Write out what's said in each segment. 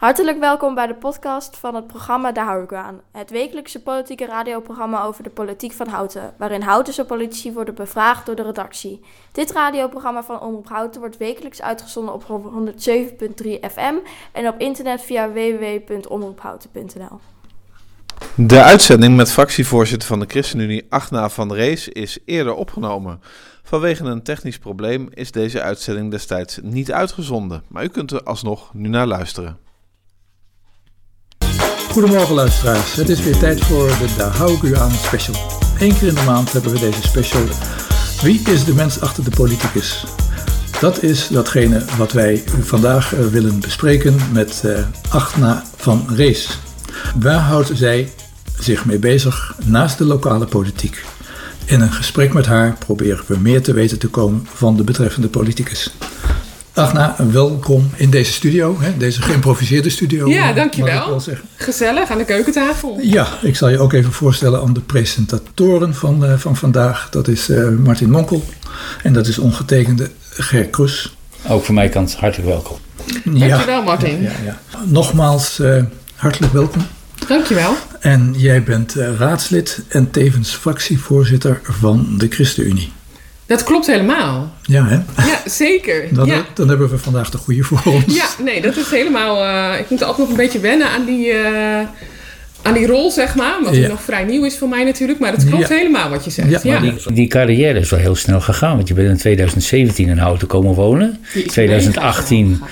Hartelijk welkom bij de podcast van het programma Daar hou. Het wekelijkse politieke radioprogramma over de politiek van Houten, waarin Houtense politici worden bevraagd door de redactie. Dit radioprogramma van Omroep Houten wordt wekelijks uitgezonden op 107.3 FM en op internet via www.omroephouten.nl. De uitzending met fractievoorzitter van de ChristenUnie Agna van Rees is eerder opgenomen. Vanwege een technisch probleem is deze uitzending destijds niet uitgezonden, maar u kunt er alsnog nu naar luisteren. Goedemorgen luisteraars, het is weer tijd voor de Daar hou ik u aan special. Eén keer in de maand hebben we deze special. Wie is de mens achter de politicus? Dat is datgene wat wij vandaag eh, willen bespreken met uh, Agna van Rees. Waar houdt zij zich mee bezig naast de lokale politiek? In een gesprek met haar proberen we meer te weten te komen van de betreffende politicus. Agna, welkom in deze studio, hè, deze geïmproviseerde studio. Ja, dankjewel. Gezellig aan de keukentafel. Ja, ik zal je ook even voorstellen aan de presentatoren van, uh, van vandaag. Dat is uh, Martin Monkel en dat is ongetekende Ger Kroes. Ook van mijn kant hartelijk welkom. Dankjewel Martin. Ja, ja, Nogmaals uh, hartelijk welkom. Dankjewel. En jij bent raadslid en tevens fractievoorzitter van de ChristenUnie. Dat klopt helemaal. Ja, hè? Ja, zeker. Dan, ja. dan hebben we vandaag de goede voor ons. Ja, nee, dat is helemaal... Uh, ik moet ook nog een beetje wennen aan die, uh, aan die rol, zeg maar. Omdat ja. nog vrij nieuw is voor mij natuurlijk. Maar het klopt ja. helemaal wat je zegt. Ja. Die, die, carrière is wel heel snel gegaan. Want je bent in 2017 in Houten komen wonen. 2018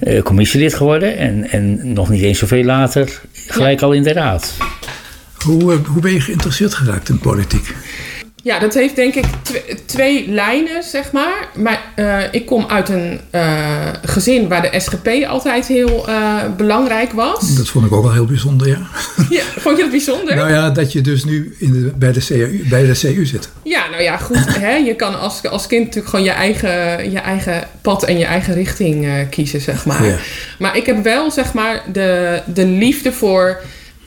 uh, commissielid geworden. En, en nog niet eens zoveel later gelijk al in de raad. Hoe, hoe ben je geïnteresseerd geraakt in politiek? Ja, dat heeft denk ik twee lijnen, zeg maar. Maar uh, ik kom uit een uh, gezin waar de SGP altijd heel uh, belangrijk was. Dat vond ik ook wel heel bijzonder, ja. ja. Vond je dat bijzonder? Nou ja, dat je dus nu in de, bij, de CU, bij de CU zit. Ja, nou ja, goed. hè, je kan als, als kind natuurlijk gewoon je eigen, je eigen pad en je eigen richting kiezen, zeg maar. Ja. Maar ik heb wel, zeg maar, de, de liefde voor...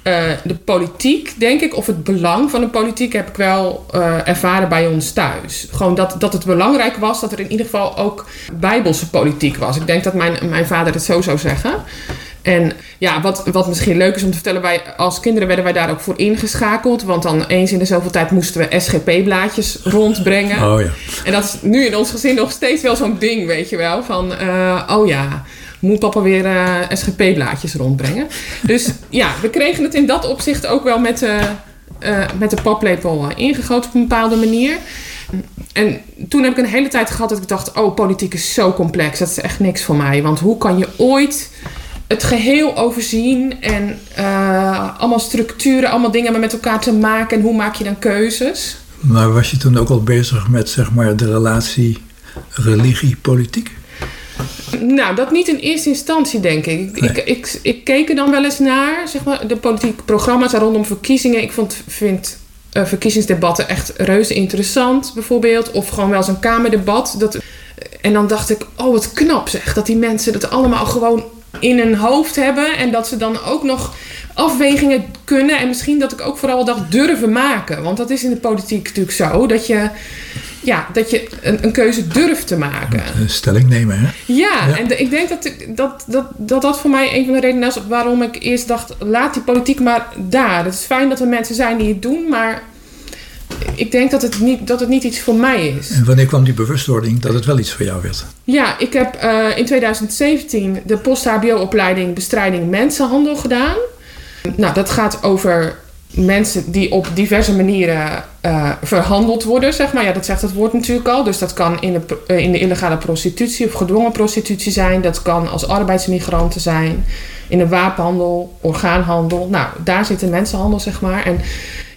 Uh, de politiek, denk ik, of het belang van de politiek heb ik wel uh, ervaren bij ons thuis. Gewoon dat, dat het belangrijk was dat er in ieder geval ook bijbelse politiek was. Ik denk dat mijn, mijn vader het zo zou zeggen. En ja, wat, wat misschien leuk is om te vertellen, wij als kinderen werden wij daar ook voor ingeschakeld. Want dan eens in de zoveel tijd moesten we SGP-blaadjes rondbrengen. Oh ja. En dat is nu in ons gezin nog steeds wel zo'n ding, weet je wel. Van, uh, oh ja, moet papa weer uh, SGP-blaadjes rondbrengen. Dus ja, we kregen het in dat opzicht ook wel met, uh, uh, met de paplepel ingegoten op een bepaalde manier. En toen heb ik een hele tijd gehad dat ik dacht: oh, politiek is zo complex. Dat is echt niks voor mij. Want hoe kan je ooit het geheel overzien en allemaal structuren, allemaal dingen met elkaar te maken en hoe maak je dan keuzes? Maar was je toen ook al bezig met zeg maar de relatie religie-politiek? Nou, dat niet in eerste instantie, denk ik. Ik, nee. ik, ik, ik, keek er dan wel eens naar, zeg maar, de politieke programma's rondom verkiezingen. Ik vond, vind uh, verkiezingsdebatten echt reuze interessant, bijvoorbeeld. Of gewoon wel zo'n kamerdebat. Dat, en dan dacht ik, oh, wat knap zeg. Dat die mensen dat allemaal gewoon in hun hoofd hebben. En dat ze dan ook nog afwegingen kunnen. En misschien dat ik ook vooral dacht durven maken. Want dat is in de politiek natuurlijk zo. Dat je ja, dat je een, een, keuze durft te maken. Een stelling nemen, hè? Ja, ja. en de, ik denk dat, dat, dat, dat dat voor mij een van de redenen is waarom ik eerst dacht: laat die politiek maar daar. Het is fijn dat er mensen zijn die het doen, maar ik denk dat het niet, dat het niet iets voor mij is. En wanneer kwam die bewustwording dat het wel iets voor jou werd? Ja, ik heb uh, in 2017 de post-HBO-opleiding Bestrijding Mensenhandel gedaan. Nou, dat gaat over mensen die op diverse manieren uh, verhandeld worden, zeg maar. Ja, dat zegt het woord natuurlijk al. Dus dat kan in de, uh, in de illegale prostitutie of gedwongen prostitutie zijn. Dat kan als arbeidsmigranten zijn. In de wapenhandel, orgaanhandel. Nou, daar zit de mensenhandel, zeg maar. En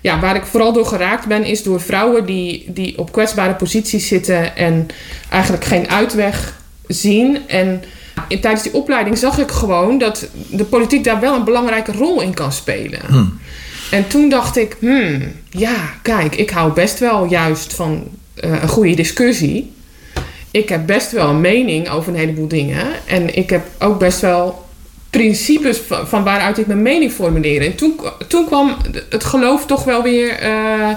ja, waar ik vooral door geraakt ben, is door vrouwen die, die op kwetsbare posities zitten en eigenlijk geen uitweg zien. En in, tijdens die opleiding zag ik gewoon dat de politiek daar wel een belangrijke rol in kan spelen. Hmm. En toen dacht ik, hmm, ja, kijk, ik hou best wel juist van uh, een goede discussie. Ik heb best wel een mening over een heleboel dingen. En ik heb ook best wel principes van, van waaruit ik mijn mening formuleer. En toen, toen kwam het geloof toch wel weer uh,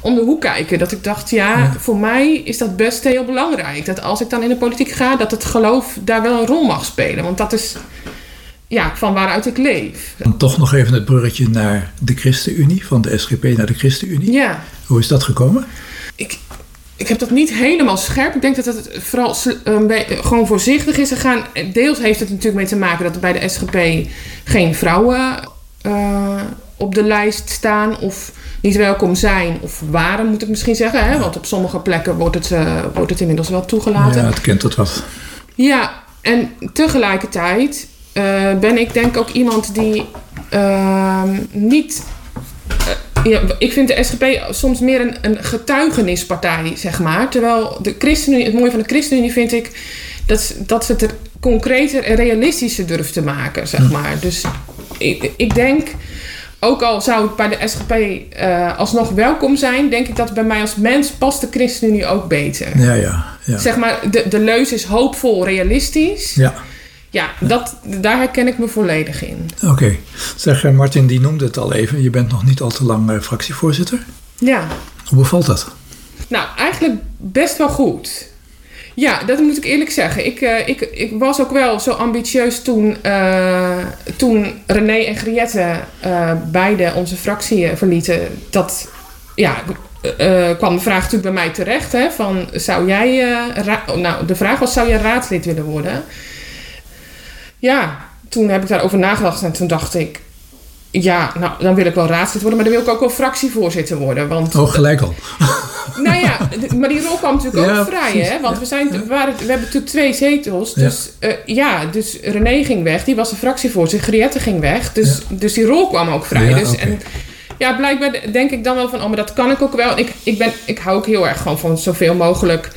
om de hoek kijken. Dat ik dacht, ja, ja, voor mij is dat best heel belangrijk. Dat als ik dan in de politiek ga, dat het geloof daar wel een rol mag spelen. Want dat is ja, van waaruit ik leef. Dan toch nog even het bruggetje naar de ChristenUnie, van de SGP naar de ChristenUnie. Ja, Hoe is dat gekomen? ik, ik heb dat niet helemaal scherp. Ik denk dat het vooral gewoon voorzichtig is gegaan. Deels heeft het natuurlijk mee te maken dat er bij de SGP geen vrouwen eh, op de lijst staan of niet welkom zijn of waren, moet ik misschien zeggen. Hè? Want op sommige plekken wordt het, eh, wordt het inmiddels wel toegelaten. Ja, het kent tot wat. Ja, en tegelijkertijd eh, ben ik denk ook iemand die ehm, niet. Ja, ik vind de SGP soms meer een, een getuigenispartij, zeg maar. Terwijl de ChristenUnie, het mooie van de ChristenUnie vind ik dat, ze- dat ze het er concreter en realistischer durft te maken, zeg maar. Dus ik, ik denk, ook al zou ik bij de SGP eh, alsnog welkom zijn, denk ik dat bij mij als mens past de ChristenUnie ook beter. Ja, ja, ja. Zeg maar, de, de leus is hoopvol, realistisch. Ja, Ja, dat, daar herken ik me volledig in. oké. Zeg, eh, Martin, die noemde het al even. Je bent nog niet al te lang eh, fractievoorzitter. Ja, Hoe bevalt dat? nou, eigenlijk best wel goed. Ja, dat moet ik eerlijk zeggen. Ik, eh, ik, ik was ook wel zo ambitieus toen, toen René en Griette beide onze fractie verlieten. Dat, ja, kwam de vraag natuurlijk bij mij terecht. Hè, van, zou jij, nou, de vraag was, zou jij raadslid willen worden? Ja, toen heb ik daarover nagedacht en toen dacht ik... Ja, nou, dan wil ik wel raadslid worden, maar dan wil ik ook wel fractievoorzitter worden. Want Oh, gelijk al. nou ja, maar die rol kwam natuurlijk Ja, ook vrij, precies. hè? Want we, zijn, we, waren, we hebben natuurlijk twee zetels. Dus ja. ja, dus René ging weg, die was de fractievoorzitter. Griette ging weg, dus, dus die rol kwam ook vrij. Ja, dus, en, ja, blijkbaar denk ik dan wel van, oh, maar dat kan ik ook wel. Ik, ik, ben, ik hou ook heel erg gewoon van zoveel mogelijk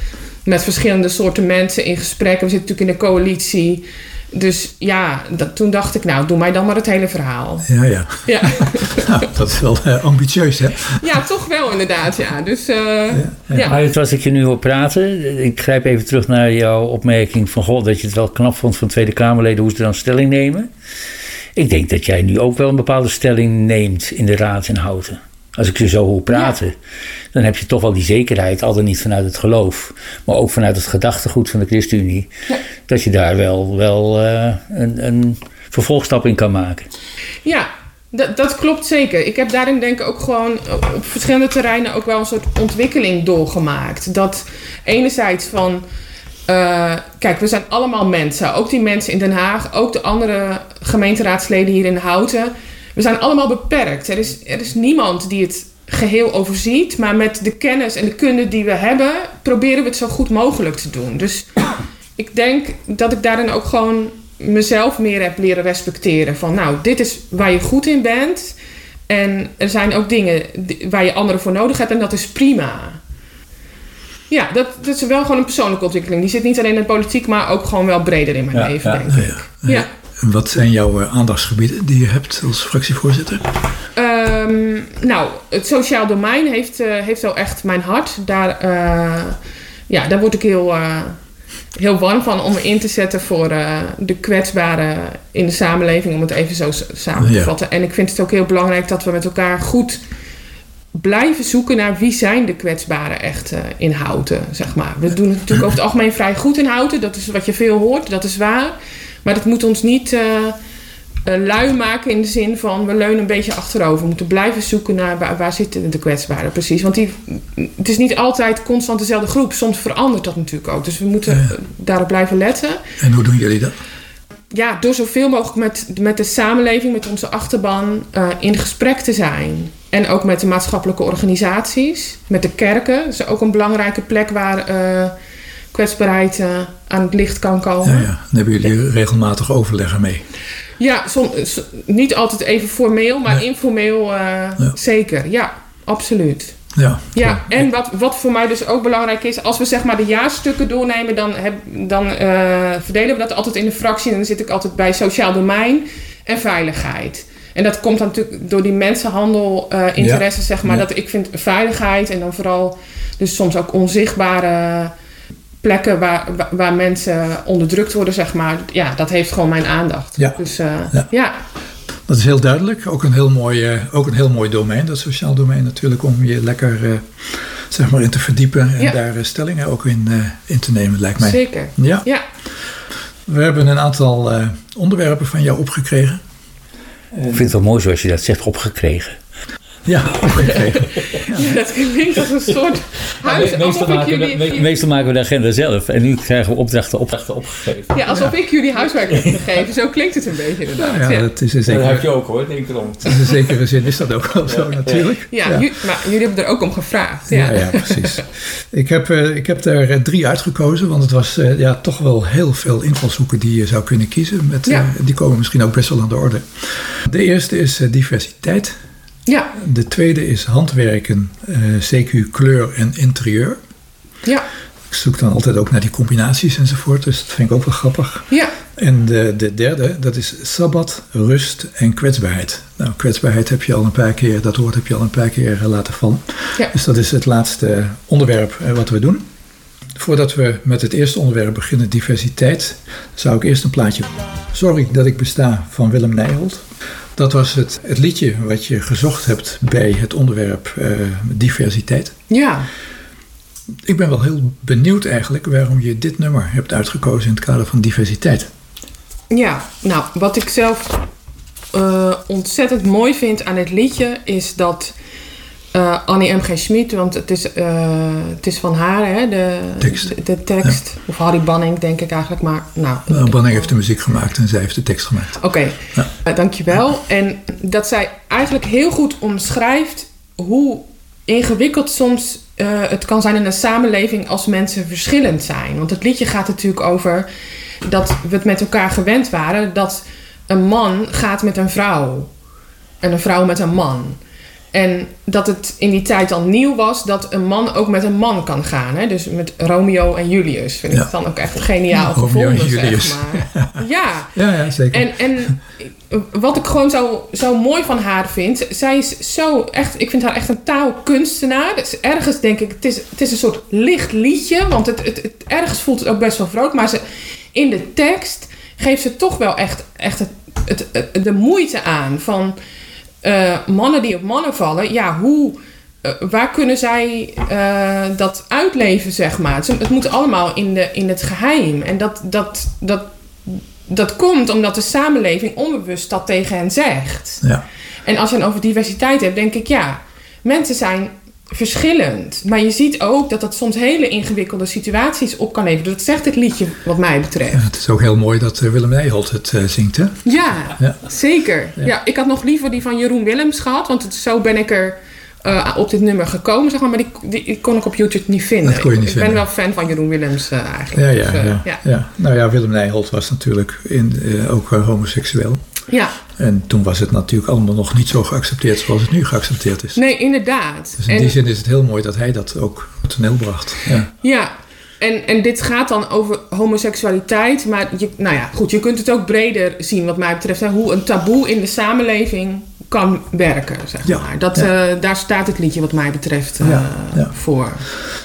met verschillende soorten mensen in gesprek. We zitten natuurlijk in de coalitie. Dus ja, dat, toen dacht ik, nou, doe mij dan maar het hele verhaal. Ja, ja. Ja, Nou, dat is wel eh, ambitieus, hè? ja toch wel inderdaad, ja. Dus eh, ja. ja. Maar als ik je nu hoor praten, ik grijp even terug naar jouw opmerking van God dat je het wel knap vond van Tweede Kamerleden hoe ze dan stelling nemen. Ik denk dat jij nu ook wel een bepaalde stelling neemt in de Raad in Houten. Als ik je zo hoor praten, dan heb je toch wel die zekerheid, al dan niet vanuit het geloof, maar ook vanuit het gedachtegoed van de ChristenUnie, dat je daar wel, wel eh, een, een vervolgstap in kan maken. Ja, dat, dat klopt zeker. Ik heb daarin denk ik ook gewoon op verschillende terreinen ook wel een soort ontwikkeling doorgemaakt. Dat enerzijds van, eh, kijk, we zijn allemaal mensen. Ook die mensen in Den Haag, ook de andere gemeenteraadsleden hier in Houten. We zijn allemaal beperkt. Er is, er is niemand die het geheel overziet. Maar met de kennis en de kunde die we hebben, proberen we het zo goed mogelijk te doen. Dus ik denk dat ik daarin ook gewoon mezelf meer heb leren respecteren. Van nou, dit is waar je goed in bent. En er zijn ook dingen waar je anderen voor nodig hebt en dat is prima. Ja, dat, dat is wel gewoon een persoonlijke ontwikkeling. Die zit niet alleen in de politiek, maar ook gewoon wel breder in mijn Ja, leven, ja, denk ik. Ja. En wat zijn jouw eh, aandachtsgebieden die je hebt als fractievoorzitter? Ehm, nou, het sociaal domein heeft, eh, heeft wel echt mijn hart. Daar, eh, ja, daar word ik heel, heel warm van om me in te zetten voor de kwetsbaren in de samenleving, om het even zo samen te Ja. vatten. En ik vind het ook heel belangrijk dat we met elkaar goed blijven zoeken naar wie zijn de kwetsbaren echt eh, in Houten, zeg maar. We doen het natuurlijk over het algemeen vrij goed in Houten. Dat is wat je veel hoort, dat is waar. Maar dat moet ons niet... eh, eh, lui maken in de zin van we leunen een beetje achterover. We moeten blijven zoeken naar waar, waar zitten de kwetsbaren precies. Want die, het is niet altijd constant dezelfde groep. Soms verandert dat natuurlijk ook. Dus we moeten Ja. daarop blijven letten. En hoe doen jullie dat? Ja, door zoveel mogelijk met, met de samenleving, met onze achterban eh, in gesprek te zijn. En ook met de maatschappelijke organisaties, met de kerken. Dat is ook een belangrijke plek waar kwetsbaarheid eh, aan het licht kan komen. Ja, ja. Dan hebben jullie regelmatig overleg ermee. Ja, som- s- niet altijd even formeel, maar Nee. informeel eh, Ja. zeker. Ja, absoluut. Ja, Ja, en wat, wat voor mij dus ook belangrijk is, als we zeg maar de jaarstukken doornemen, dan, heb, dan eh, verdelen we dat altijd in de fractie. En dan zit ik altijd bij sociaal domein en veiligheid. En dat komt dan natuurlijk door die mensenhandel interesse, zeg maar. Ja. Dat ik vind veiligheid en dan vooral dus soms ook onzichtbare plekken waar, waar, waar mensen onderdrukt worden, zeg maar. Ja, dat heeft gewoon mijn aandacht. Ja. Dus eh, Ja. ja. dat is heel duidelijk. Ook een heel mooi, eh, ook een heel mooi domein, dat sociaal domein natuurlijk, om je lekker eh, zeg maar in te verdiepen en Ja. daar stellingen ook in, eh, in te nemen, lijkt mij. zeker. Ja, Ja. We hebben een aantal uh, onderwerpen van jou opgekregen. Ik vind het wel mooi zoals je dat zegt, opgekregen. Ja, opgekregen. dat klinkt als een soort huis. meestal, maken jullie... we, meestal maken we de agenda zelf en nu krijgen we opdrachten, opdrachten opgegeven. Ja, alsof ik jullie huiswerk heb gegeven. Zo klinkt het een beetje inderdaad. Ja, dat is. Dat heb je ook hoor, denk erom. In een zekere zin is dat ook wel zo natuurlijk. Ja, maar jullie hebben er ook om gevraagd. Ja, ja, precies. Ik heb, uh, ik heb er drie uitgekozen, want het was uh, ja, toch wel heel veel invalshoeken die je zou kunnen kiezen. Met, die komen misschien ook best wel aan de orde. De eerste is diversiteit. Ja. De tweede is handwerken, uh, CQ kleur en interieur. Ja. Ik zoek dan altijd ook naar die combinaties enzovoort, dus dat vind ik ook wel grappig. Ja. En de, de derde, dat is sabbat, rust en kwetsbaarheid. Nou, kwetsbaarheid heb je al een paar keer, dat woord heb je al een paar keer laten vallen. Ja. Dus dat is het laatste onderwerp wat we doen. Voordat we met het eerste onderwerp beginnen, diversiteit, zou ik eerst een plaatje. Sorry dat ik besta van Willem Nijholt. Dat was het, het liedje wat je gezocht hebt bij het onderwerp uh, diversiteit. Ja. Ik ben wel heel benieuwd eigenlijk waarom je dit nummer hebt uitgekozen in het kader van diversiteit. Ja, nou, wat ik zelf uh, ontzettend mooi vind aan het liedje is dat uh, Annie M.G. Schmid, want het is, uh, het is van haar, hè, de tekst. De, de tekst. Ja. Of Harry Banning, denk ik eigenlijk. Maar, nou, nou Banning heeft de muziek gemaakt en zij heeft de tekst gemaakt. Oké, okay. ja. uh, dankjewel. En dat zij eigenlijk heel goed omschrijft hoe ingewikkeld soms het kan zijn in een samenleving als mensen verschillend zijn. Want het liedje gaat natuurlijk over dat we het met elkaar gewend waren dat een man gaat met een vrouw en een vrouw met een man. En dat het in die tijd al nieuw was dat een man ook met een man kan gaan. Hè? Dus met Romeo en Julius. Vind ik ja. het dan ook echt geniaal gevonden, Romeo en Julius. zeg maar. Ja. ja, ja, zeker. En, en wat ik gewoon zo, zo mooi van haar vind... Zij is zo echt... Ik vind haar echt een taalkunstenaar. Dus ergens denk ik... Het is, het is een soort licht liedje. Want het, het, het, ergens voelt het ook best wel vrolijk. Maar ze, in de tekst geeft ze toch wel echt, echt het, het, het, de moeite aan van... Uh, mannen die op mannen vallen, ja, hoe, uh, waar kunnen zij uh, dat uitleven, zeg maar? Het, het, moet allemaal in, de, in het geheim. En dat, dat, dat, dat komt omdat de samenleving onbewust dat tegen hen zegt. Ja. En als je dan over diversiteit hebt, denk ik, ja, mensen zijn verschillend. Maar je ziet ook dat dat soms hele ingewikkelde situaties op kan leveren. Dat zegt het liedje, wat mij betreft. Ja, het is ook heel mooi dat Willem Nijholt het uh, zingt, hè? Ja, ja. zeker. Ja. ja. ik had nog liever die van Jeroen Willems gehad. Want het, zo ben ik er uh, op dit nummer gekomen, zeg maar. Maar die, die, die, kon ik op YouTube niet vinden. Dat kon je niet ik, vinden. ik ben wel fan van Jeroen Willems uh, eigenlijk. Ja, ja, dus, ja, ja. Nou ja, Willem Nijholt was natuurlijk in, ook homoseksueel. Ja. En toen was het natuurlijk allemaal nog niet zo geaccepteerd zoals het nu geaccepteerd is. Nee, inderdaad. Dus in en, die zin is het heel mooi dat hij dat ook op toneel bracht. Ja, ja. En, en dit gaat dan over homoseksualiteit. Maar je, nou ja, goed, je kunt het ook breder zien wat mij betreft. Hè, hoe een taboe in de samenleving kan werken, zeg Ja, maar. Dat, ja. uh, daar staat het liedje wat mij betreft uh, ja. voor.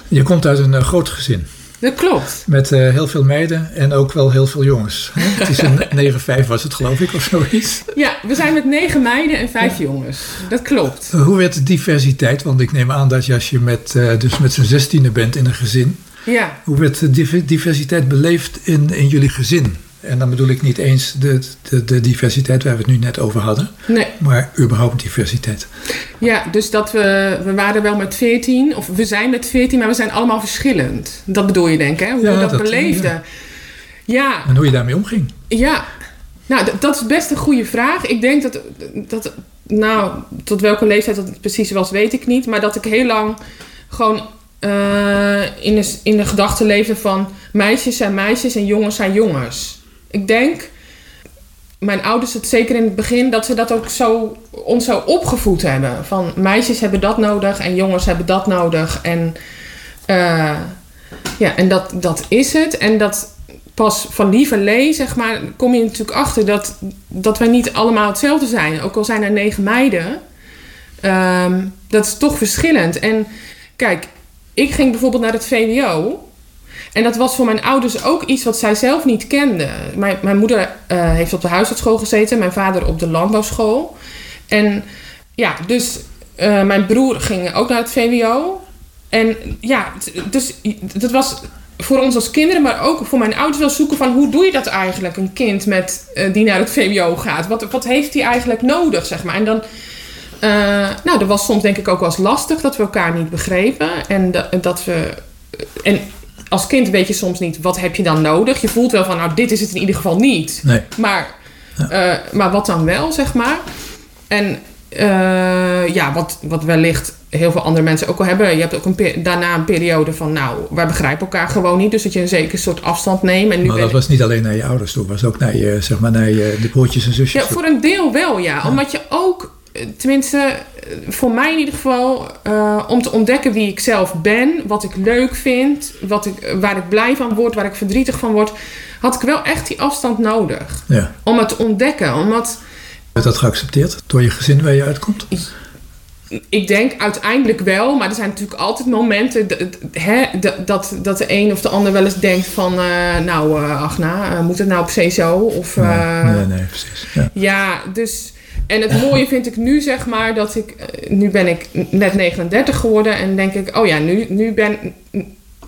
Je komt uit een uh, groot gezin. Dat klopt. Met uh, heel veel meiden en ook wel heel veel jongens. Hè? Het is een 9-5 was het geloof ik of zoiets. Ja, we zijn met negen meiden en vijf jongens. Dat klopt. Uh, hoe werd de diversiteit? Want ik neem aan dat je als je met, uh, dus met z'n zestiende bent in een gezin. Ja. Hoe werd de diversiteit beleefd in, in jullie gezin? En dan bedoel ik niet eens de, de, de diversiteit waar we het nu net over hadden. Nee. Maar überhaupt diversiteit. Ja, dus dat we, we waren wel met veertien, of we zijn met veertien, maar we zijn allemaal verschillend. Dat bedoel je denk ik, hè? Hoe Ja, we dat, dat- beleefden. ja. Ja, En hoe je daarmee omging. ja. Nou, dat is best een goede vraag. Ik denk dat, dat, nou, tot welke leeftijd dat precies was, weet ik niet. Maar dat ik heel lang gewoon eh, in, de, in de gedachte leefde van meisjes zijn meisjes en jongens zijn jongens. Ik denk, mijn ouders het zeker in het begin, dat ze dat ook zo, ons zo opgevoed hebben. Van meisjes hebben dat nodig en jongens hebben dat nodig. En, eh, ja, en dat, dat is het. En dat pas van lieverlee, zeg maar, kom je natuurlijk achter dat, dat wij niet allemaal hetzelfde zijn. Ook al zijn er negen meiden. Ehm, dat is toch verschillend. En kijk, ik ging bijvoorbeeld naar het VWO. En dat was voor mijn ouders ook iets wat zij zelf niet kenden. Mijn, mijn moeder eh, heeft op de huisartsschool gezeten, mijn vader op de landbouwschool. En ja, dus eh, mijn broer ging ook naar het VWO. En ja, dus dat was voor ons als kinderen, maar ook voor mijn ouders wel zoeken van hoe doe je dat eigenlijk, een kind met, eh, die naar het VWO gaat? Wat, wat heeft hij eigenlijk nodig, zeg maar? En dan, nou, dat was soms denk ik ook wel eens lastig dat we elkaar niet begrepen. En dat, dat we, en als kind weet je soms niet, wat heb je dan nodig? Je voelt wel van, nou, dit is het in ieder geval niet. Nee. Maar, eh, maar wat dan wel, zeg maar? En eh, ja, wat, wat wellicht heel veel andere mensen ook al hebben. Je hebt ook een daarna een periode van, nou, wij begrijpen elkaar gewoon niet. Dus dat je een zeker soort afstand neemt. En nu Maar dat was niet alleen naar je ouders toe, was ook naar je, zeg maar, naar je, de broertjes en zusjes Ja, toe. voor een deel wel, ja. Omdat je ook, tenminste, voor mij in ieder geval, eh, om te ontdekken wie ik zelf ben, wat ik leuk vind, wat ik, waar ik blij van word, waar ik verdrietig van word, had ik wel echt die afstand nodig. Ja. Om het te ontdekken. Omdat Werd dat geaccepteerd door je gezin waar je uitkomt? ik denk uiteindelijk wel, maar er zijn natuurlijk altijd momenten dat, hè, dat, dat, de een of de ander wel eens denkt van, eh, nou, eh Agna, moet het nou per se zo? Of, nee, nee, nee, precies. Ja. Ja, dus. En het mooie vind ik nu, zeg maar, dat ik. eh, Nu ben ik net 39 geworden en denk ik, oh ja, nu, nu ben.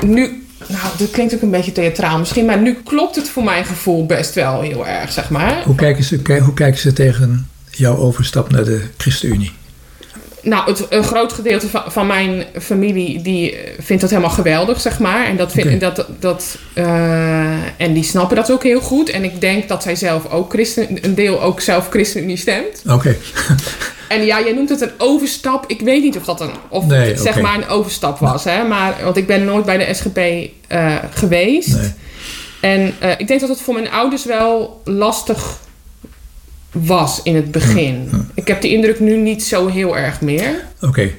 Nu. Nou, dat klinkt ook een beetje theatraal misschien, maar nu klopt het voor mijn gevoel best wel heel erg, zeg maar. Hoe, kijken ze, hoe kijken ze tegen jouw overstap naar de ChristenUnie? Nou, het, een groot gedeelte van, van mijn familie die eh, vindt dat helemaal geweldig, zeg maar. En, dat vind, dat, dat, eh, en die snappen dat ook heel goed. En ik denk dat zij zelf ook christen, een deel ook zelf ChristenUnie stemt. Oké, En ja, jij noemt het een overstap. Ik weet niet of dat een, of Nee, zeg maar een overstap was. Hè? Maar, want ik ben nooit bij de SGP eh, geweest. nee. En ik denk dat het voor mijn ouders wel lastig was in het begin. Ik heb de indruk nu niet zo heel erg meer. Oké.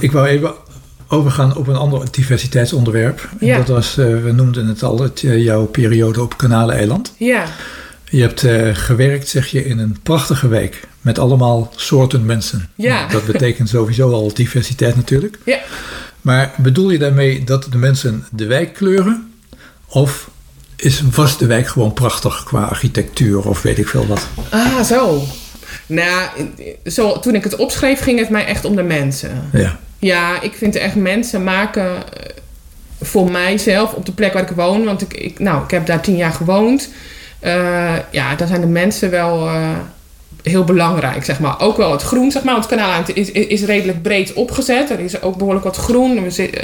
Ik wou even overgaan op een ander diversiteitsonderwerp. En Ja. Dat was, eh, we noemden het al, het, eh, jouw periode op Kanaleiland. Ja, Je hebt eh, gewerkt, zeg je, in een prachtige wijk. Met allemaal soorten mensen. Ja. Dat betekent sowieso al diversiteit natuurlijk. ja. Maar bedoel je daarmee dat de mensen de wijk kleuren? Of is, was de wijk gewoon prachtig qua architectuur of weet ik veel wat? Ah, zo. Nou, zo, toen ik het opschreef ging het mij echt om de mensen. Ja, Ja, ik vind echt mensen maken eh, voor mijzelf op de plek waar ik woon. Want ik, ik, nou, ik heb daar tien jaar gewoond. Eh, ja, daar zijn de mensen wel eh, heel belangrijk, zeg maar. Ook wel het groen, zeg maar. Want het kanaal is, is, is redelijk breed opgezet. Er is ook behoorlijk wat groen. We zitten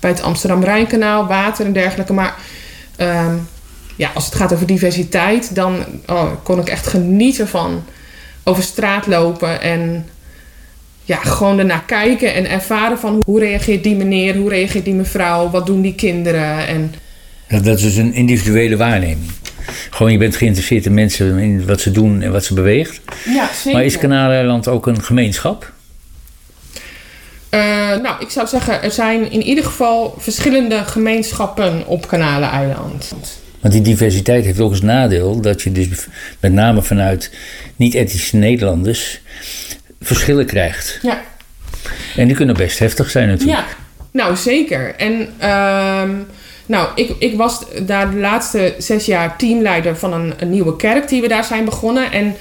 bij het Amsterdam-Rijnkanaal, water en dergelijke. Maar ehm, ja, als het gaat over diversiteit, dan oh, kon ik echt genieten van over straat lopen en ja, gewoon ernaar kijken en ervaren van hoe reageert die meneer, hoe reageert die mevrouw, wat doen die kinderen. En Dat, dat is dus een individuele waarneming. Gewoon, je bent geïnteresseerd in mensen, in wat ze doen en wat ze beweegt. ja, zeker. Maar is Kanaaleiland ook een gemeenschap? Eh, nou, ik zou zeggen, er zijn in ieder geval verschillende gemeenschappen op Kanaleneiland. Want die diversiteit heeft ook als nadeel dat je dus met name vanuit niet-etnische Nederlanders verschillen krijgt. Ja, En die kunnen best heftig zijn natuurlijk. ja. nou zeker. En ehm, nou, ik, ik was daar de laatste zes jaar teamleider van een, een nieuwe kerk die we daar zijn begonnen. En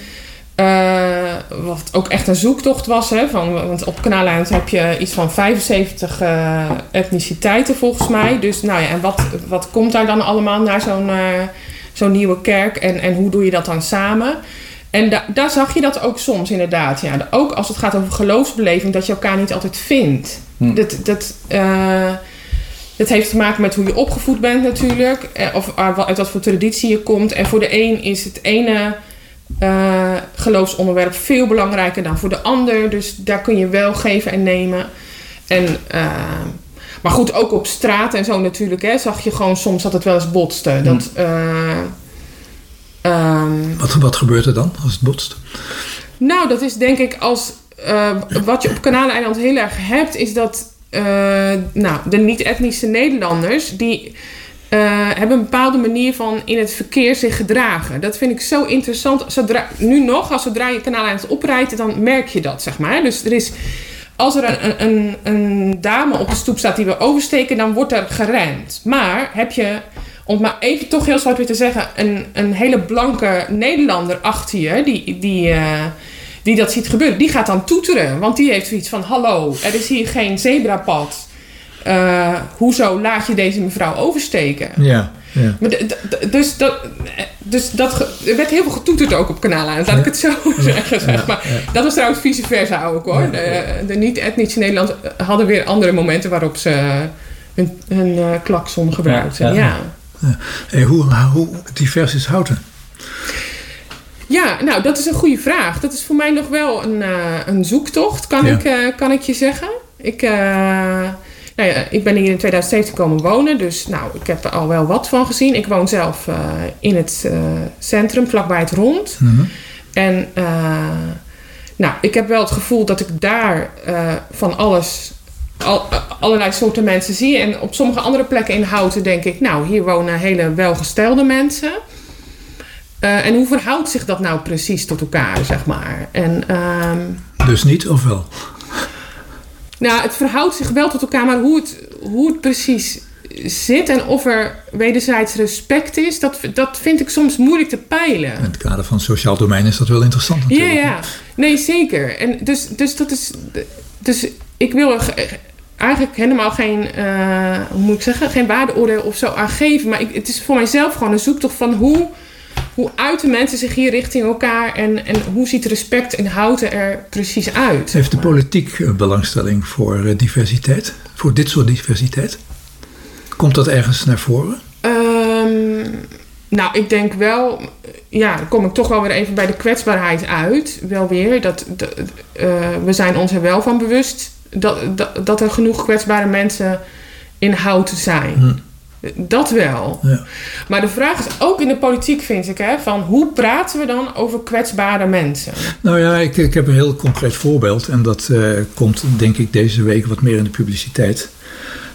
eh, wat ook echt een zoektocht was. Hè, van, want op Kanaaleiland heb je iets van 75 eh, etniciteiten volgens mij. Dus nou ja, en wat, wat komt daar dan allemaal naar zo'n eh, zo'n nieuwe kerk? En, en hoe doe je dat dan samen? En da- daar zag je dat ook soms inderdaad. Ja. Ook als het gaat over geloofsbeleving, dat je elkaar niet altijd vindt. Dat, dat, eh, dat heeft te maken met hoe je opgevoed bent natuurlijk. Of uit wat voor traditie je komt. En voor de een is het ene eh, geloofsonderwerp veel belangrijker dan voor de ander. Dus daar kun je wel geven en nemen. En, eh, maar goed, ook op straat en zo natuurlijk. Hè, zag je gewoon soms dat het wel eens botste. Dat, eh, ehm, wat, wat gebeurt er dan als het botst? nou, dat is denk ik als. wat je op Kanaleiland heel erg hebt, is dat. nou, de niet-etnische Nederlanders. die. Eh, hebben een bepaalde manier van in het verkeer zich gedragen. Dat vind ik zo interessant. Zodra, nu nog, als zodra je Kanaleiland oprijdt, dan merk je dat, zeg maar. Dus er is. Als er een, een, een dame op de stoep staat die we oversteken, dan wordt er gerend. Maar heb je, om het maar even toch heel zwart weer te zeggen, een, een hele blanke Nederlander achter je, die, die, eh, die dat ziet gebeuren, die gaat dan toeteren. Want die heeft zoiets van: hallo, er is hier geen zebrapad. Eh, hoezo laat je deze mevrouw oversteken? Ja, ja. Maar dus dat, dus dat er werd heel veel getoeterd ook op kanalen. Laat ik het zo zeggen. Zeg maar. Dat was trouwens vice versa ook hoor. De, de niet-etnische Nederlanders hadden weer andere momenten waarop ze hun, hun eh, klakson gebruikten. Ja. Hey, hoe, hoe divers is Houten? Ja, nou, dat is een goede vraag. Dat is voor mij nog wel een, eh, een zoektocht, kan, Ja. ik, eh, kan ik je zeggen. Ik, eh, nou ja, ik ben hier in 2017 komen wonen, dus nou, ik heb er al wel wat van gezien. Ik woon zelf eh, in het eh, centrum, vlakbij het rond. Mhm. En eh, nou, ik heb wel het gevoel dat ik daar van alles, al, allerlei soorten mensen zie. En op sommige andere plekken in Houten denk ik, nou, hier wonen hele welgestelde mensen. En hoe verhoudt zich dat nou precies tot elkaar, zeg maar? En ehm, Dus niet of wel? Nou, het verhoudt zich wel tot elkaar, maar hoe het, hoe het precies zit en of er wederzijds respect is, dat, dat vind ik soms moeilijk te peilen. In het kader van het sociaal domein is dat wel interessant Ja, natuurlijk. ja. Nee, zeker. En dus, dus dat is. Dus ik wil er ge- eigenlijk helemaal geen, eh, hoe moet ik zeggen, geen waardeoordeel of zo aan geven. Maar ik, het is voor mijzelf gewoon een zoektocht van hoe, hoe uiten mensen zich hier richting elkaar en, en hoe ziet respect in houten er precies uit. Heeft de politiek eh, belangstelling voor eh, diversiteit? Voor dit soort diversiteit? Komt dat ergens naar voren? Ehm, nou, ik denk wel, ja, dan kom ik toch wel weer even bij de kwetsbaarheid uit. Wel weer, dat, dat, eh, we zijn ons er wel van bewust dat, dat, dat er genoeg kwetsbare mensen in houten zijn. Dat wel. Ja. Maar de vraag is ook in de politiek, vind ik, hè, van hoe praten we dan over kwetsbare mensen? Nou ja, ik, ik heb een heel concreet voorbeeld. En dat eh, komt denk ik deze week wat meer in de publiciteit.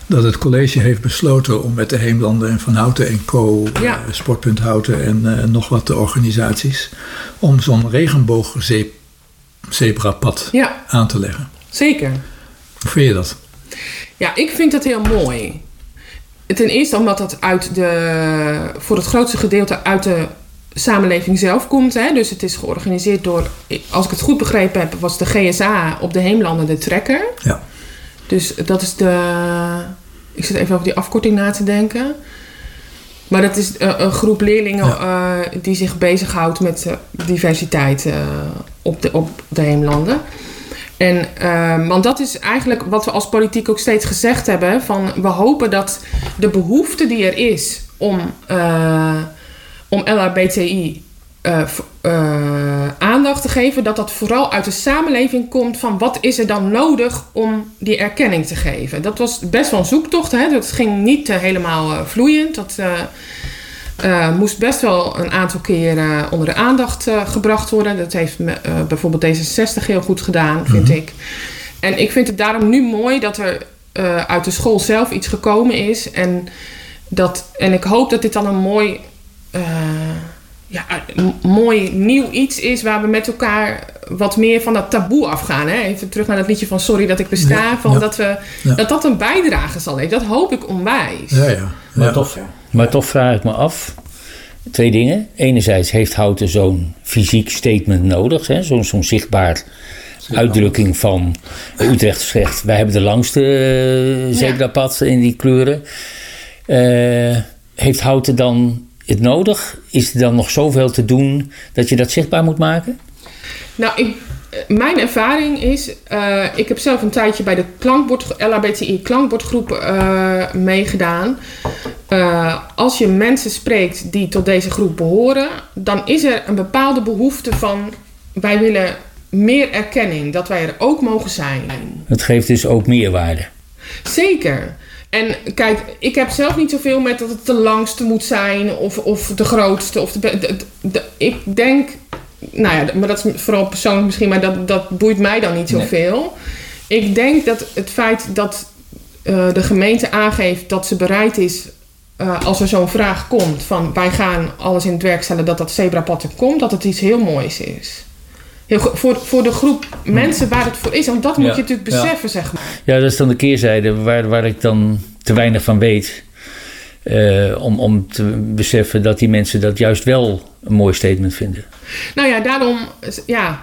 Dat het college heeft besloten om met de Heemlanden en Van Houten en Co. Ja. eh, Sportpunt Houten en eh, nog wat organisaties. Om zo'n regenboogzebrapad Ja, aan te leggen. zeker. Hoe vind je dat? Ja, ik vind dat heel mooi. Ten eerste omdat het uit de, voor het grootste gedeelte uit de samenleving zelf komt. Hè? Dus het is georganiseerd door, als ik het goed begrepen heb, was de GSA op de Heemlanden de trekker. Ja. Dus dat is de. Ik zit even over die afkorting na te denken. Maar dat is eh, een groep leerlingen eh, die zich bezighoudt met eh, diversiteit op, de, op de heemlanden. En, eh, want dat is eigenlijk wat we als politiek ook steeds gezegd hebben: van we hopen dat de behoefte die er is om, eh, om LHBTI eh, eh, aandacht te geven, dat dat vooral uit de samenleving komt van wat is er dan nodig om die erkenning te geven. Dat was best wel een zoektocht, hè? dat ging niet helemaal vloeiend. Dat eh, moest best wel een aantal keren onder de aandacht eh, gebracht worden. Dat heeft me, eh, bijvoorbeeld D66 heel goed gedaan, vind ik. En ik vind het daarom nu mooi dat er eh, uit de school zelf iets gekomen is. En, dat, en ik hoop dat dit dan een mooi, eh, ja, een mooi nieuw iets is waar we met elkaar wat meer van dat taboe afgaan. Hè? Even terug naar dat liedje van Sorry dat ik besta. Ja, van ja. Dat, we, Ja. dat dat een bijdrage zal leveren. Dat hoop ik onwijs. Ja, ja. Maar, ja. Maar toch vraag ik me af. Twee dingen. Enerzijds heeft Houten zo'n fysiek statement nodig. hè, Zo'n zo'n zichtbaar uitdrukking van Utrecht zegt... wij hebben de langste zebrapad in die kleuren. Eh, heeft Houten dan het nodig? Is er dan nog zoveel te doen dat je dat zichtbaar moet maken? Nou, ik, eh, mijn ervaring is, ik heb zelf een tijdje bij de klankbord, LHBTI klankbordgroep meegedaan. Eh, als je mensen spreekt die tot deze groep behoren, dan is er een bepaalde behoefte van wij willen meer erkenning, dat wij er ook mogen zijn. Het geeft dus ook meerwaarde. Zeker. En kijk, ik heb zelf niet zoveel met dat het de langste moet zijn of, of de grootste. Of de, be- de- de- ik denk, nou ja, maar dat is vooral persoonlijk misschien, maar dat, dat boeit mij dan niet zoveel. Ik denk dat het feit dat eh, de gemeente aangeeft dat ze bereid is, eh, als er zo'n vraag komt, van wij gaan alles in het werk stellen dat dat zebrapad er komt, dat het iets heel moois is. Heel, voor, voor de groep mensen waar het voor is. Want dat moet Ja, je natuurlijk ja. beseffen, zeg maar. Ja, dat is dan de keerzijde waar, waar ik dan te weinig van weet. Eh, om, om te beseffen dat die mensen dat juist wel een mooi statement vinden. Nou ja, daarom, ja.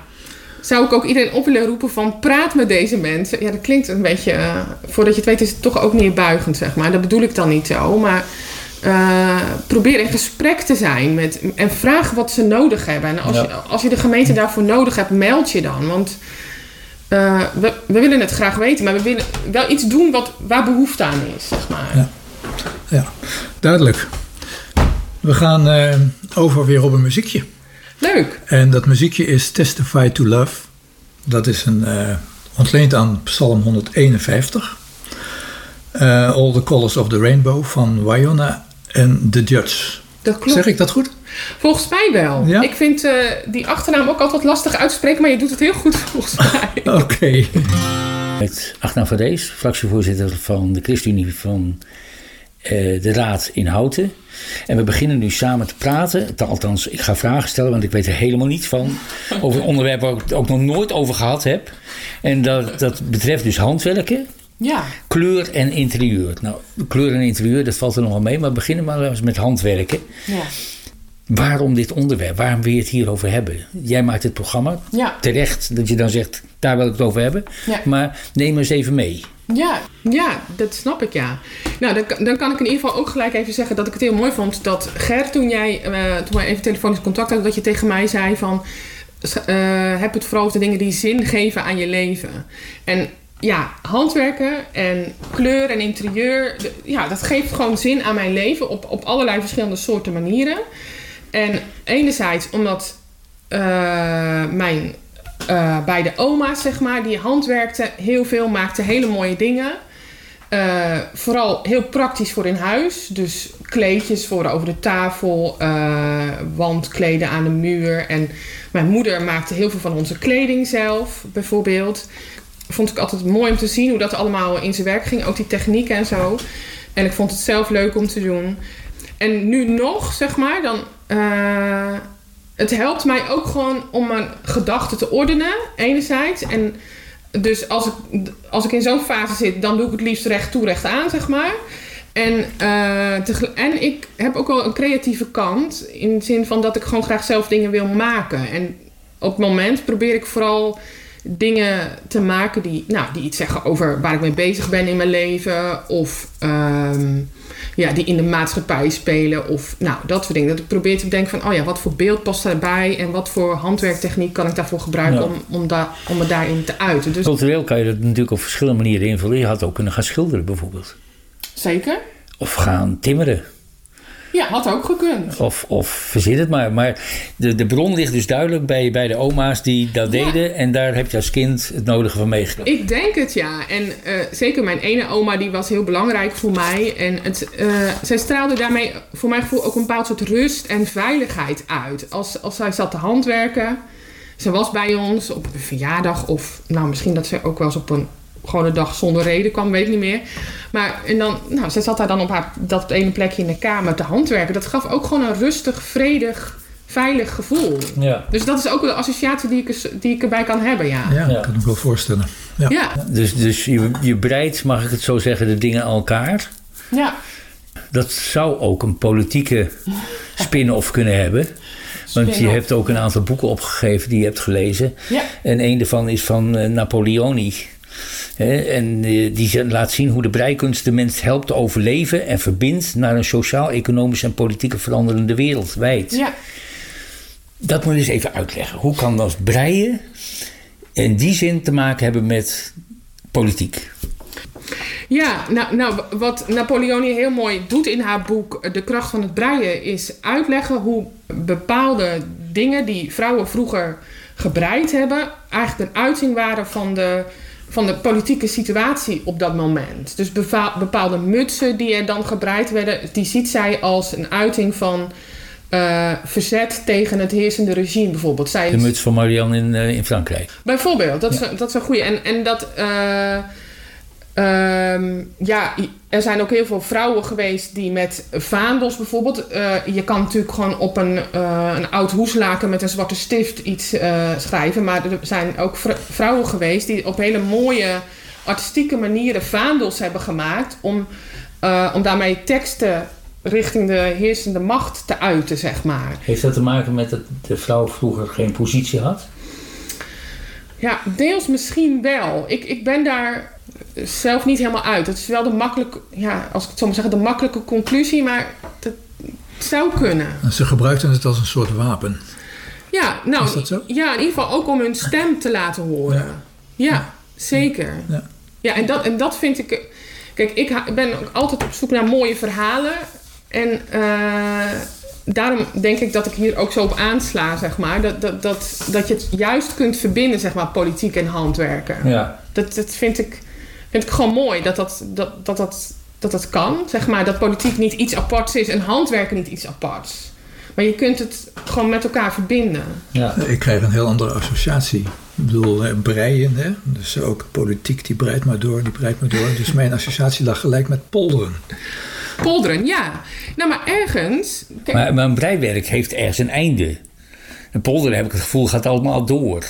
Zou ik ook iedereen op willen roepen van praat met deze mensen. Ja, dat klinkt een beetje, uh, voordat je het weet is het toch ook neerbuigend, zeg maar. Dat bedoel ik dan niet zo, maar uh, probeer in gesprek te zijn met, en vraag wat ze nodig hebben. En als, je, als je de gemeente daarvoor nodig hebt, meld je dan. Want uh, we, we, willen het graag weten, maar we willen wel iets doen wat, waar behoefte aan is, zeg maar. Ja, ja. duidelijk. We gaan over weer op een muziekje. Leuk. En dat muziekje is Testify to Love. Dat is een, uh, ontleend aan Psalm 151. All the Colors of the Rainbow van Wyona en The Judge. Dat klopt. Zeg ik dat goed? Volgens mij wel. Ja? Ik vind uh, die achternaam ook altijd lastig uit te spreken, maar je doet het heel goed volgens mij. Oké. Okay. Met Achna van Rees, fractievoorzitter van de ChristenUnie van de Raad in Houten. En we beginnen nu samen te praten. Althans, ik ga vragen stellen, want ik weet er helemaal niets van. Over een onderwerp waar ik het ook nog nooit over gehad heb. En dat, dat betreft dus handwerken. Ja. Kleur en interieur. Nou, kleur en interieur, dat valt er nog wel mee. Maar we beginnen maar eens met handwerken. Ja. Waarom dit onderwerp? Waarom wil je het hierover hebben? Jij maakt het programma. Ja. Terecht dat je dan zegt, daar wil ik het over hebben. Ja. Maar neem eens even mee. Ja, ja, dat snap ik, ja. Nou, dan, dan kan ik in ieder geval ook gelijk even zeggen dat ik het heel mooi vond dat Ger, toen jij, uh, toen wij even telefonisch contact hadden, dat je tegen mij zei van, uh, heb het vooral over de dingen die zin geven aan je leven. En ja, handwerken en kleur en interieur, ja, dat geeft gewoon zin aan mijn leven op, op allerlei verschillende soorten manieren. En enerzijds omdat uh, mijn uh, beide oma's, zeg maar, die handwerkten heel veel, maakten hele mooie dingen. Uh, vooral heel praktisch voor in huis. Dus kleedjes voor over de tafel, wandkleden aan de muur. En mijn moeder maakte heel veel van onze kleding zelf, bijvoorbeeld vond ik altijd mooi om te zien hoe dat allemaal in zijn werk ging. Ook die technieken en zo. En ik vond het zelf leuk om te doen. En nu nog, zeg maar, dan. Het helpt mij ook gewoon om mijn gedachten te ordenen, enerzijds. En dus als ik, als ik in zo'n fase zit, dan doe ik het liefst recht toe, recht aan, zeg maar. En, uh, en ik heb ook wel een creatieve kant. In de zin van dat ik gewoon graag zelf dingen wil maken. En op het moment probeer ik vooral dingen te maken die, nou, die iets zeggen over waar ik mee bezig ben in mijn leven. Of um, ja, die in de maatschappij spelen. Of nou, dat soort dingen. Dat ik probeer te bedenken van, oh ja, wat voor beeld past daarbij? En wat voor handwerktechniek kan ik daarvoor gebruiken Ja. om, om, da om me daarin te uiten. Dus Cultureel kan je dat natuurlijk op verschillende manieren invullen. Je had ook kunnen gaan schilderen bijvoorbeeld. zeker. Of gaan timmeren. Ja, had ook gekund. Of, of verzin het maar. Maar de, de bron ligt dus duidelijk bij, bij de oma's die dat Ja. deden. En daar heb je als kind het nodige van meegenomen. Ik denk het ja. En eh, zeker mijn ene oma, die was heel belangrijk voor mij. En het, eh, zij straalde daarmee voor mijn gevoel ook een bepaald soort rust en veiligheid uit. Als, als zij zat te handwerken. Ze was bij ons op een verjaardag of nou misschien dat ze ook wel eens op een gewone dag zonder reden kwam, weet ik niet meer. Maar en dan, nou, zij zat daar dan op haar, dat ene plekje in de kamer te handwerken. Dat gaf ook gewoon een rustig, vredig, veilig gevoel. Ja. Dus dat is ook de associatie die ik, die ik erbij kan hebben, ja. Ja, Ja. kan ik wel voorstellen. Ja. Ja, Dus, dus je, je breidt, mag ik het zo zeggen, de dingen aan elkaar. ja. Dat zou ook een politieke spin-off kunnen hebben. Want je hebt ook een aantal boeken opgegeven die je hebt gelezen. Ja. En een daarvan is van eh, Napoleoni. En eh, die laat zien hoe de breikunst de mens helpt te overleven en verbindt naar een sociaal-economisch en politieke veranderende wereld wijd. Ja, Dat moet je eens even uitleggen. Hoe kan dat breien in die zin te maken hebben met politiek? ja nou, nou, wat Napoleoni heel mooi doet in haar boek eh, De kracht van het breien... is uitleggen hoe bepaalde dingen die vrouwen vroeger gebreid hebben... eigenlijk een uiting waren van de, van de politieke situatie op dat moment. Dus bepa- bepaalde mutsen die er dan gebreid werden... die ziet zij als een uiting van... eh, verzet tegen het heersende regime bijvoorbeeld. Zij De muts van Marianne in, eh, in Frankrijk. Bijvoorbeeld, dat is, een- dat is een goede. En, en dat. eh, ehm, ja, er zijn ook heel veel vrouwen geweest die met vaandels bijvoorbeeld. eh, je kan natuurlijk gewoon op een, eh, een oud hoeslaken met een zwarte stift iets eh, schrijven. Maar er zijn ook vr- vrouwen geweest die op hele mooie artistieke manieren vaandels hebben gemaakt. Om, om daarmee teksten richting de heersende macht te uiten, zeg maar. Heeft dat te maken met dat de vrouw vroeger geen positie had? Ja, deels misschien wel. Ik, ik ben daar zelf niet helemaal uit. Het is wel de makkelijke, ja, als ik het zo maar zeggen, de makkelijke conclusie, maar het zou kunnen. En ze gebruikten het als een soort wapen. Ja, nou, Is dat zo? ja, in ieder geval ook om hun stem te laten horen. Ja, zeker. Ja. Ja, en dat, en dat vind ik. Kijk, ik ben ook altijd op zoek naar mooie verhalen. En eh, daarom denk ik dat ik hier ook zo op aansla, zeg maar. Dat, dat, dat, dat je het juist kunt verbinden, zeg maar, politiek en handwerken. Ja. Dat, dat vind, ik, vind ik gewoon mooi dat dat, dat, dat, dat, dat dat kan. Zeg maar, dat politiek niet iets aparts is en handwerken niet iets aparts. Maar je kunt het gewoon met elkaar verbinden. Ja. Ik krijg een heel andere associatie. Ik bedoel, breien, hè? dus ook politiek die breidt maar door, die breidt maar door. Dus mijn associatie lag gelijk met polderen. Polderen, ja. Nou, maar ergens... Kijk, Maar, maar een breiwerk heeft ergens een einde. Een polder heb ik het gevoel gaat allemaal door.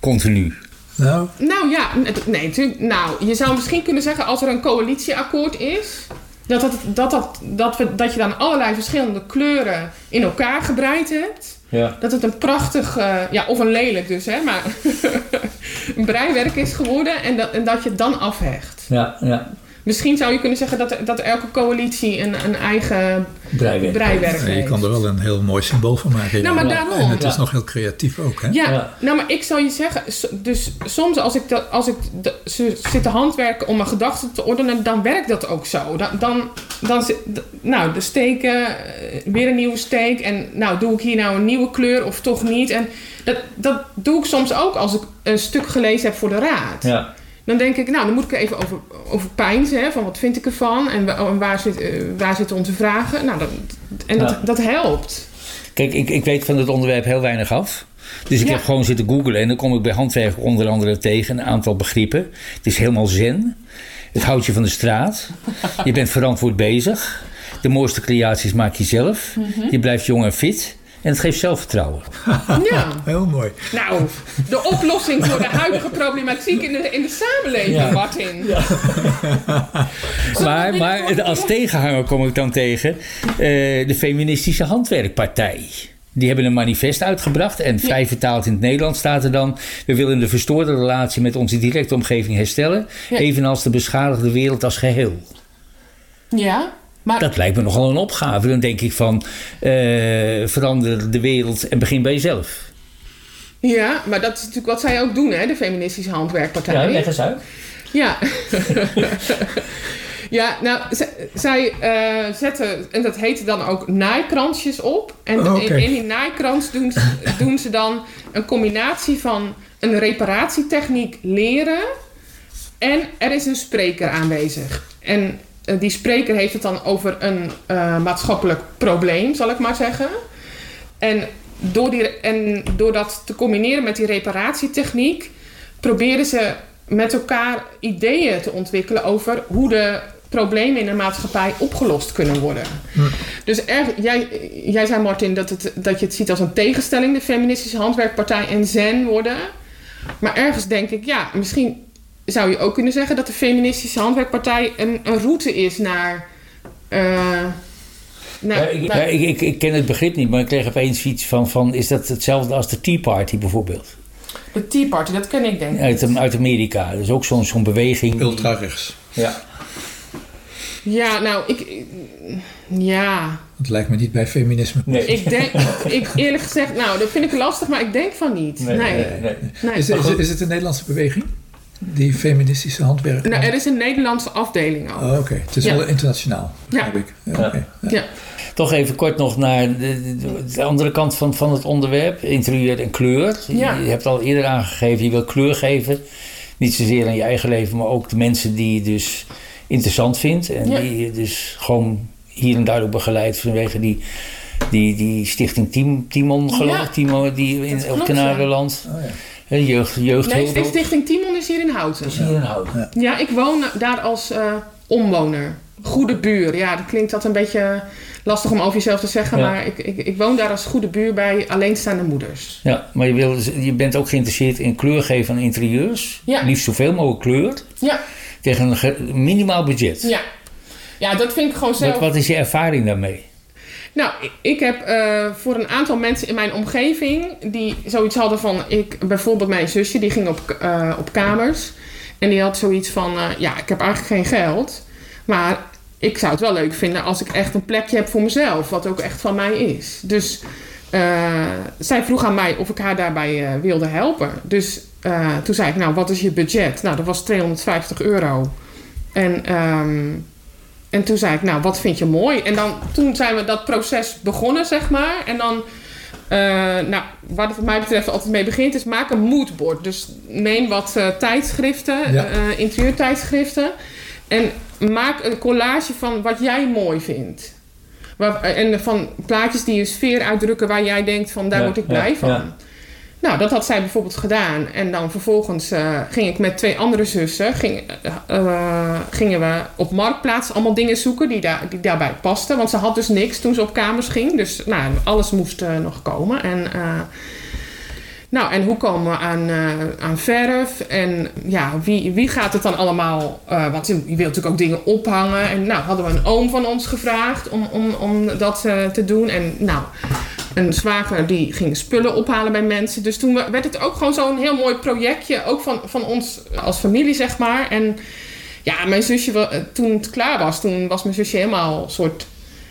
Continu. Nou, Nou ja, nee, natuurlijk. Nou, je zou misschien kunnen zeggen als er een coalitieakkoord is. Dat, dat, dat, dat, dat, we, dat je dan allerlei verschillende kleuren in elkaar gebreid hebt. Ja. Dat het een prachtig, eh, ja, of een lelijk dus, hè, maar een breiwerk is geworden en dat, en dat je het dan afhecht. Ja, ja. Misschien zou je kunnen zeggen dat, dat elke coalitie een, een eigen Breiwerk. breiwerk je heeft. kan er wel een heel mooi symbool van maken. Nou, maar ja. daarom. En het is nog heel creatief ook, hè? Ja, Ja. nou, maar ik zal je zeggen, dus soms als ik, dat, als ik de, ze zit te handwerken om mijn gedachten te ordenen, dan werkt dat ook zo. Dan, dan, dan nou, de steken, eh, weer een nieuwe steek en nou, doe ik hier nou een nieuwe kleur of toch niet? En dat, dat doe ik soms ook als ik een stuk gelezen heb voor de raad. Ja. Dan denk ik, nou, dan moet ik even over, over pijnzen, hè, van wat vind ik ervan en, en waar, zit, eh, waar zitten onze vragen? Nou, dat, en dat, Ja. dat helpt. Kijk, ik, ik weet van het onderwerp heel weinig af. Dus ik Ja. heb gewoon zitten googlen en dan kom ik bij handwerk onder andere tegen een aantal begrippen. Het is helemaal zen. Het houdt je van de straat. Je bent verantwoord bezig. De mooiste creaties maak je zelf. Je blijft jong en fit. En het geeft zelfvertrouwen. Ja. Heel mooi. Nou, de oplossing voor de huidige problematiek in de, in de samenleving, Ja. Martin. Maar, maar het- als tegenhanger kom ik dan tegen eh, de feministische handwerkpartij. Die hebben een manifest uitgebracht en vrij vertaald in het Nederlands staat er dan... we willen de verstoorde relatie met onze directe omgeving herstellen... Ja. evenals de beschadigde wereld als geheel. Ja, maar Dat lijkt me nogal een opgave. Dan denk ik van eh, verander de wereld en begin bij jezelf. Ja, maar dat is natuurlijk wat zij ook doen, hè, de feministische handwerkpartij. eens uit. Ja. ja, nou, z- zij eh, zetten, en dat heette dan ook naaikransjes op. En Oh, oké. in, in die naaikrans doen, ze- doen ze dan een combinatie van een reparatietechniek leren en er is een spreker aanwezig. En die spreker heeft het dan over een eh, maatschappelijk probleem, zal ik maar zeggen. En door, die, en door dat te combineren met die reparatietechniek, proberen ze met elkaar ideeën te ontwikkelen over hoe de problemen in de maatschappij opgelost kunnen worden. Dus erg, jij, jij zei Martin dat, het, dat je het ziet als een tegenstelling, de feministische handwerkpartij en zen worden. Maar ergens denk ik, ja, misschien zou je ook kunnen zeggen dat de feministische handwerkpartij een, een route is naar. eh, ik, ik, ik, ik ken het begrip niet, maar ik kreeg opeens iets van, van... is dat hetzelfde als de Tea Party bijvoorbeeld? de Tea Party, dat ken ik denk ik. Uit, uit Amerika. Dus ook zo'n zo'n beweging. Ultra rechts. Ja. Ja, nou, ik. Ja, Het lijkt me niet bij feminisme. Nee. ik denk. ik eerlijk gezegd, nou, dat vind ik lastig, maar ik denk van niet. Nee. nee. nee. Is, is, is het een Nederlandse beweging? Die feministische handwerk? Nou, er is een Nederlandse afdeling ook. Oh, oké. Het is Ja. wel internationaal, Ja. heb ik. Ja, Ja. Ja. Ja. Toch even kort nog naar de, de- de andere kant van, van het onderwerp. Interieur en kleur. Ja. Je hebt al eerder aangegeven, je wil kleur geven. Niet zozeer aan je eigen leven, maar ook de mensen die je dus interessant vindt. En Ja. die je dus gewoon hier en daar ook begeleidt vanwege die, die, die stichting Team, Timon, geloof Ja. ik. Timon, die in, op klopt, Canadenland. Oh, ja. Hè, Jeugd, jeugd Nee, Sti- Stichting Timon is hier in Houten. is hier in Houten. Ja, ik woon daar als eh, omwoner. Goede buur. Ja, dat klinkt dat een beetje lastig om over jezelf te zeggen. Ja. Maar ik, ik, ik woon daar als goede buur bij alleenstaande moeders. Ja, maar je, wil, je bent ook geïnteresseerd in kleur geven aan interieurs. Ja. Liefst zoveel mogelijk kleur. Ja, Tegen een minimaal budget. ja. Ja, dat vind ik gewoon zelf... Wat, wat is je ervaring daarmee? Nou, ik- heb eh, voor een aantal mensen in mijn omgeving die zoiets hadden van, ik, bijvoorbeeld mijn zusje, die ging op, eh, op kamers. En die had zoiets van, eh, ja, ik heb eigenlijk geen geld. Maar ik zou het wel leuk vinden als ik echt een plekje heb voor mezelf, wat ook echt van mij is. Dus zij vroeg aan mij of ik haar daarbij wilde helpen. Dus toen zei ik, nou, wat is je budget? Nou, dat was 250 euro. En, ehm, en toen zei ik, nou, wat vind je mooi? En dan, toen zijn we dat proces begonnen, zeg maar. En dan, eh, nou, waar het wat mij betreft altijd mee begint, is maak een moodboard. Dus neem wat eh, tijdschriften, Ja. eh, interieurtijdschriften. En maak een collage van wat jij mooi vindt. Waar- en van plaatjes die een sfeer uitdrukken waar jij denkt van daar Ja, word ik ja, blij van. Nou, dat had zij bijvoorbeeld gedaan. En dan vervolgens eh, ging ik met twee andere zussen... Ging, eh, eh, gingen we op Marktplaats allemaal dingen zoeken die, daar die daarbij pasten. Want ze had dus niks toen ze op kamers ging. Dus nou, alles moest nog komen. En, nou, en hoe komen we aan, aan verf? En ja, wie, wie gaat het dan allemaal... want je wilt natuurlijk ook dingen ophangen. En nou, hadden we een oom van ons gevraagd om, om, om dat te doen. En nou, een zwager die ging spullen ophalen bij mensen. Dus toen werd het ook gewoon zo'n heel mooi projectje. Ook van, van ons als familie, zeg maar. En ja, mijn zusje, toen het klaar was, toen was mijn zusje helemaal soort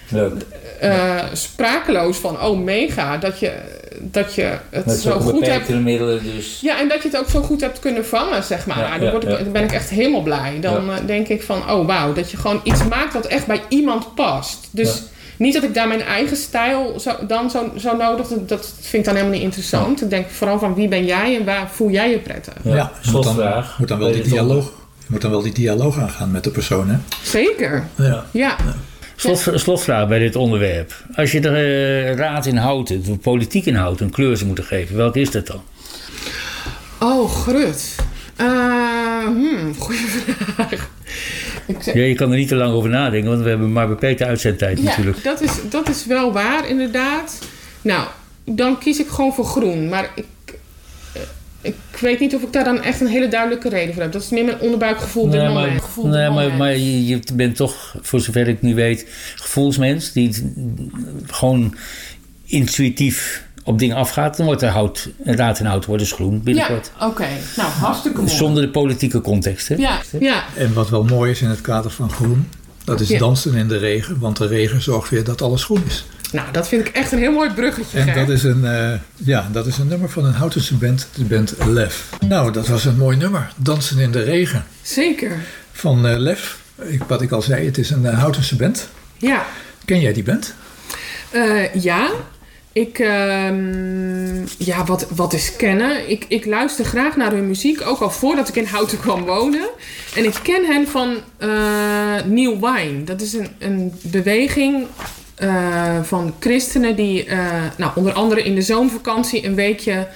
Leuk. eh, sprakeloos van... Oh, mega, dat je, dat je het zo goed hebt... middelen dus. Ja, en dat je het ook zo goed hebt kunnen vangen, zeg maar. Ja, dan, ja, word ik, dan ben ik echt helemaal blij. Dan eh, denk ik van, oh wauw, dat je gewoon iets maakt wat echt bij iemand past. Dus. Niet dat ik daar mijn eigen stijl zo, dan zo, zo nodig... Dat, dat vind ik dan helemaal niet interessant. Ik denk vooral van wie ben jij en waar voel jij je prettig? Ja, Ja, moet dan, slotvraag. moet dan wel die dialoog, je moet dan wel die dialoog aangaan met de persoon, hè? Zeker, Ja. ja. Slot, slotvraag bij dit onderwerp. Als je er eh, raad in houdt, de politiek in houdt, een kleur zou moeten geven, welke is dat dan? Oh, grut. Eh hmm, goeie vraag. Ik Ja, je kan er niet te lang over nadenken, want we hebben maar beperkte uitzendtijd Ja, natuurlijk. dat is, dat is wel waar, inderdaad. Nou, dan kies ik gewoon voor groen. Maar ik, eh, ik weet niet of ik daar dan echt een hele duidelijke reden voor heb. Dat is meer mijn onderbuikgevoel Nee, maar, Gevoel nee, maar, maar je, je bent toch, voor zover ik nu weet, gevoelsmens die het gewoon intuïtief op dingen afgaat. Dan wordt er hout, raad en hout wordt dus groen binnenkort. Ja, oké. Nou, hartstikke mooi. Zonder de politieke context. Hè? Ja, ja, En wat wel mooi is in het kader van groen, dat is Ja. dansen in de regen, want de regen zorgt weer dat alles groen is. nou, dat vind ik echt een heel mooi bruggetje. En dat is een, eh, ja, dat is een nummer van een Houtense band, de band Lef. Nou, dat was een mooi nummer, Dansen in de regen, Zeker. van eh, Lef. Ik, wat ik al zei, het is een eh, Houtense band. Ja. Ken jij die band? Eh, ja. Ik, ehm, ja, wat, wat is kennen? Ik, ik luister graag naar hun muziek, ook al voordat ik in Houten kwam wonen. En ik ken hen van eh New Wine. Dat is een, een beweging eh, van christenen die eh, nou, onder andere in de zomervakantie een weekje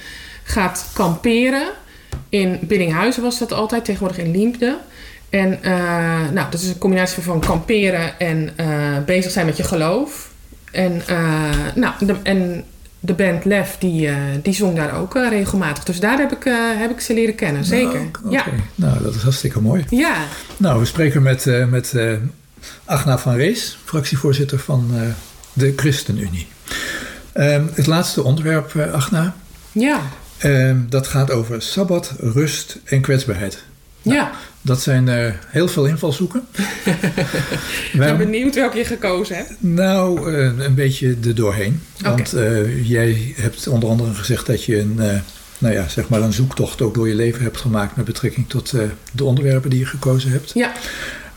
gaat kamperen. In Biddinghuizen was dat altijd, tegenwoordig in Liemde. En nou, dat is een combinatie van kamperen en bezig zijn met je geloof. En, eh, nou, de, en de band Lef, die, eh, die zong daar ook eh, regelmatig. Dus daar heb ik, heb ik ze leren kennen, zeker. Nou. Ja. Nou, dat is hartstikke mooi. ja, Nou, we spreken met, met Agna van Rees, fractievoorzitter van de ChristenUnie. Ehm, het laatste onderwerp, Agna, ja, ehm, dat gaat over sabbat, rust en kwetsbaarheid. Ja. Dat zijn heel veel invalshoeken. Ik ben benieuwd welke je gekozen hebt. nou, eh, een beetje er doorheen. Want eh, jij hebt onder andere gezegd dat je een, eh, nou ja, zeg maar een zoektocht ook door je leven hebt gemaakt met betrekking tot de onderwerpen die je gekozen hebt. Ja,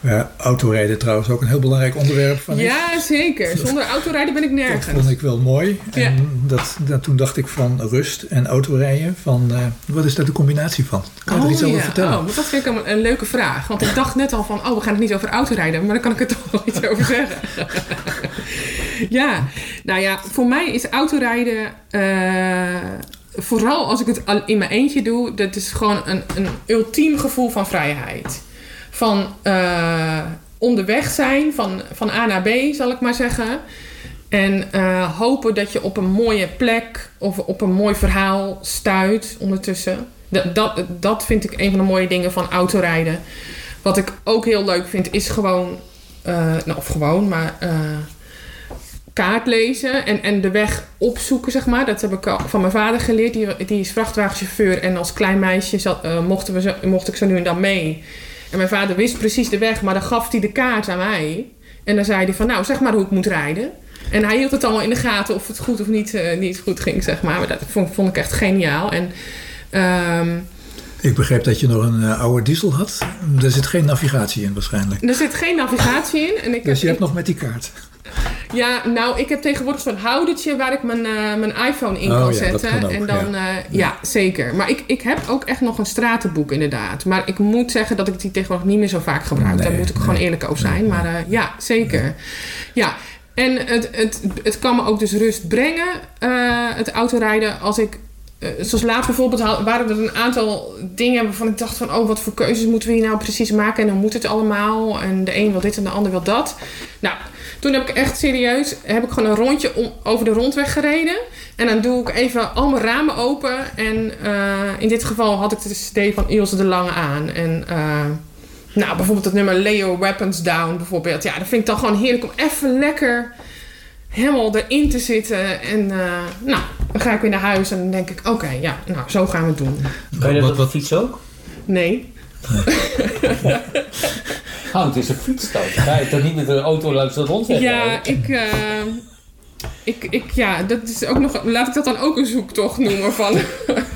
Waar autorijden trouwens ook een heel belangrijk onderwerp van ja zeker. Zonder autorijden ben ik Dat nergens. vond ik wel mooi. Ja. En dat, dat, toen dacht ik van rust en autorijden. Van, eh, wat is daar de combinatie van? Kan je er iets over ja. vertellen? Oh, dat vind ik een, een leuke vraag. Want ik dacht net al van, oh, we gaan het niet over autorijden. Maar dan kan ik er toch wel iets over zeggen. ja, nou ja, voor mij is autorijden... eh, vooral als ik het in mijn eentje doe... dat is gewoon een, een ultiem gevoel van vrijheid. Van eh, onderweg zijn, van, van A naar B, zal ik maar zeggen... En eh, hopen dat je op een mooie plek of op een mooi verhaal stuit ondertussen. Dat, dat, dat vind ik een van de mooie dingen van autorijden. Wat ik ook heel leuk vind is gewoon, eh, nou of gewoon, maar eh, kaart lezen en, en de weg opzoeken, zeg maar. Dat heb ik van mijn vader geleerd. Die, die is vrachtwagenchauffeur en als klein meisje uh, mochten we mocht ik zo nu en dan mee. En mijn vader wist precies de weg, maar dan gaf hij de kaart aan mij. En dan zei hij van, nou, zeg maar hoe ik moet rijden. En hij hield het allemaal in de gaten of het goed of niet, uh, niet goed ging, zeg maar. Maar dat vond, vond ik echt geniaal. En... Um, ik begreep dat je nog een uh, oude diesel had. Er zit geen navigatie in waarschijnlijk. Er zit geen navigatie in. En ik dus heb, je hebt ik, nog met die kaart. Ja, nou, ik heb tegenwoordig zo'n houdertje waar ik mijn, uh, mijn iPhone in oh, kan ja, zetten. Ook, en dan, ja. Uh, ja. zeker. Maar ik, ik heb ook echt nog een stratenboek, inderdaad. Maar ik moet zeggen dat ik die tegenwoordig niet meer zo vaak gebruik. Nee, Daar moet ik nee, gewoon eerlijk over zijn. nee, maar uh, ja, zeker. Ja. En het, het, het kan me ook dus rust brengen, het autorijden, als ik uh, zoals laatst bijvoorbeeld waren er een aantal dingen waarvan ik dacht van... oh, wat voor keuzes moeten we hier nou precies maken? En dan moet het allemaal. En de een wil dit en de ander wil dat. Nou, toen heb ik echt serieus... heb ik gewoon een rondje om, over de rondweg gereden. En dan doe ik even al mijn ramen open. En uh, in dit geval had ik de cd van Ilse de Lange aan. En... Uh, nou, bijvoorbeeld het nummer Leo Weapons Down bijvoorbeeld. Ja, dat vind ik dan gewoon heerlijk om even lekker helemaal erin te zitten. En uh, nou, dan ga ik weer naar huis en dan denk ik... oké, okay, ja, nou, zo gaan we het doen. Kan je dat op de fiets ook? Nee. oh, het is een fiets dan. Ga je toch niet met een auto langs de rondweg Ja, ik... Uh, ik, ik, ja, dat is ook nog... Laat ik dat dan ook een zoektocht noemen van...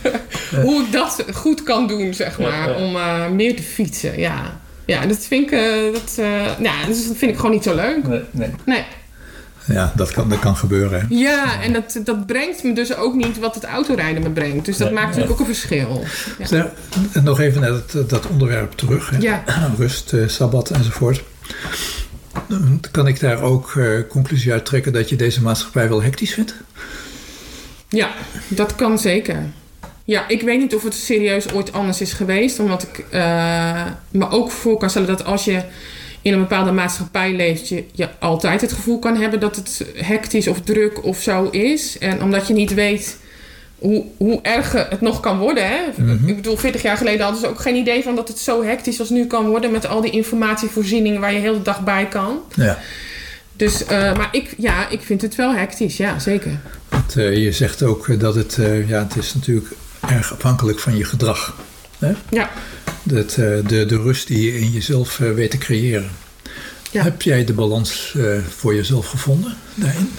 hoe ik dat goed kan doen, zeg maar. Ja, ja. Om uh, meer te fietsen, ja. Ja, dat vind ik... Uh, dat, ja, dat vind ik gewoon niet zo leuk. Nee. nee. nee. Ja, dat kan, dat kan gebeuren. Hè? Ja, en dat, dat brengt me dus ook niet wat het autorijden me brengt. Dus dat nee, maakt natuurlijk ook een verschil. Ja. Nog even naar dat, dat onderwerp terug. Hè? Ja. Rust, uh, sabbat enzovoort. Kan ik daar ook uh, conclusie uit trekken dat je deze maatschappij wel hectisch vindt? Ja, dat kan zeker. Ja, ik weet niet of het serieus ooit anders is geweest. Omdat ik uh, me ook voor kan stellen dat als je in een bepaalde maatschappij leeft, je, je altijd het gevoel kan hebben dat het hectisch of druk of zo is. En omdat je niet weet hoe, hoe erg het nog kan worden. Hè? Mhm. Ik bedoel, 40 jaar geleden hadden ze ook geen idee van dat het zo hectisch als nu kan worden. Met al die informatievoorzieningen waar je heel de dag bij kan. Ja. Dus, uh, maar ik, ja, ik vind het wel hectisch, ja, zeker. Want, uh, je zegt ook dat het, uh, ja, het is natuurlijk erg afhankelijk van je gedrag. Hè? Ja. Dat, de, de rust die je in jezelf weet te creëren. Ja. Heb jij de balans voor jezelf gevonden daarin?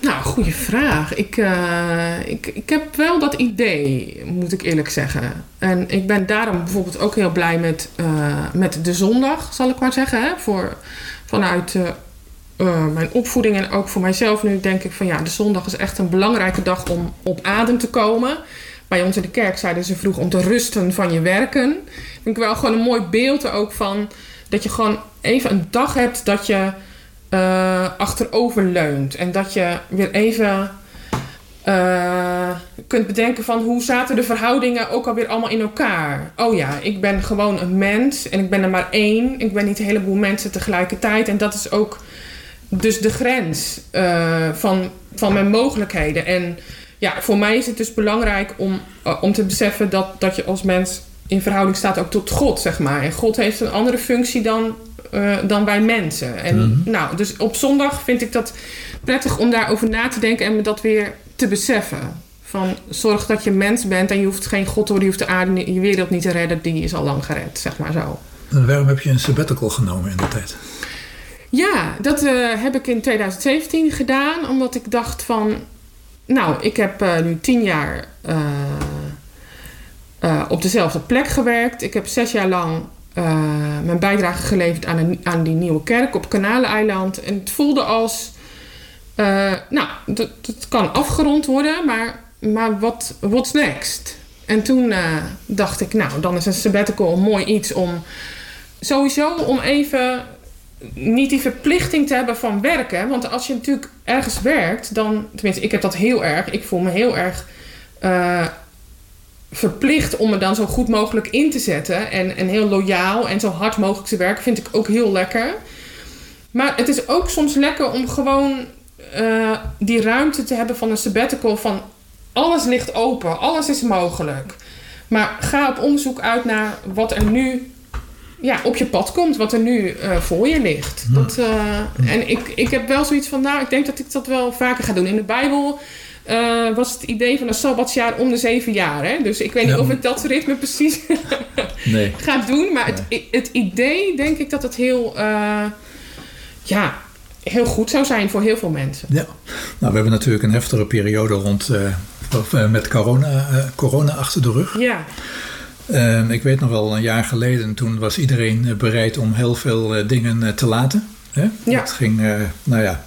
Nou, goede vraag. Ik, uh, ik, ik heb wel dat idee, moet ik eerlijk zeggen. En ik ben daarom bijvoorbeeld ook heel blij met, uh, met de zondag, zal ik maar zeggen. Hè? Voor, vanuit uh, mijn opvoeding en ook voor mijzelf nu denk ik van ja, de zondag is echt een belangrijke dag om op adem te komen. Bij ons in de kerk zeiden ze vroeg om te rusten van je werken. Ik wel gewoon een mooi beeld ook van dat je gewoon even een dag hebt dat je uh, achterover leunt. En dat je weer even uh, kunt bedenken van hoe zaten de verhoudingen ook alweer allemaal in elkaar. Oh ja, ik ben gewoon een mens en ik ben er maar één. Ik ben niet een heleboel mensen tegelijkertijd. En dat is ook dus de grens uh, van, van mijn mogelijkheden. En ja, voor mij is het dus belangrijk om, om te beseffen dat, dat je als mens in verhouding staat ook tot God, zeg maar. En God heeft een andere functie dan uh, dan wij mensen. En Mhm. nou, dus op zondag vind ik dat prettig om daarover na te denken en me dat weer te beseffen. Van zorg dat je mens bent en je hoeft geen God door, je hoeft de aarde, je wereld niet te redden, die is al lang gered, zeg maar zo. En waarom heb je een sabbatical genomen in de tijd? Ja, dat uh, heb ik in 2017 gedaan, omdat ik dacht van, nou, ik heb uh, nu tien jaar uh, op dezelfde plek gewerkt. Ik heb zes jaar lang mijn bijdrage geleverd aan, aan die nieuwe kerk op Kanaleneiland. En het voelde als, nou, dat, dat kan afgerond worden, maar, maar wat what's next? En toen dacht ik, nou, dan is een sabbatical een mooi iets om sowieso om even niet die verplichting te hebben van werken. Want als je natuurlijk ergens werkt, dan, tenminste, ik heb dat heel erg. Ik voel me heel erg uh, verplicht om me dan zo goed mogelijk in te zetten. En, en heel loyaal en zo hard mogelijk te werken vind ik ook heel lekker. Maar het is ook soms lekker om gewoon uh, die ruimte te hebben van een sabbatical. Van alles ligt open, alles is mogelijk. Maar ga op onderzoek uit naar wat er nu ja, op je pad komt, wat er nu eh, voor je ligt. Dat, eh, en ik, ik heb wel zoiets van, nou, ik denk dat ik dat wel vaker ga doen. In de Bijbel eh, was het idee van een sabbatsjaar om de zeven jaar. Hè? Dus ik weet niet Ja. of ik dat ritme precies Nee. ga doen. Maar het, het idee, denk ik dat het heel, ja, heel goed zou zijn voor heel veel mensen. Ja, nou, we hebben natuurlijk een heftige periode rond, met corona, corona achter de rug. Ja, Ehm, ik weet nog wel, een jaar geleden, toen was iedereen eh, bereid om heel veel eh, dingen eh, te laten. Hè? Ja. Het ging, nou ja,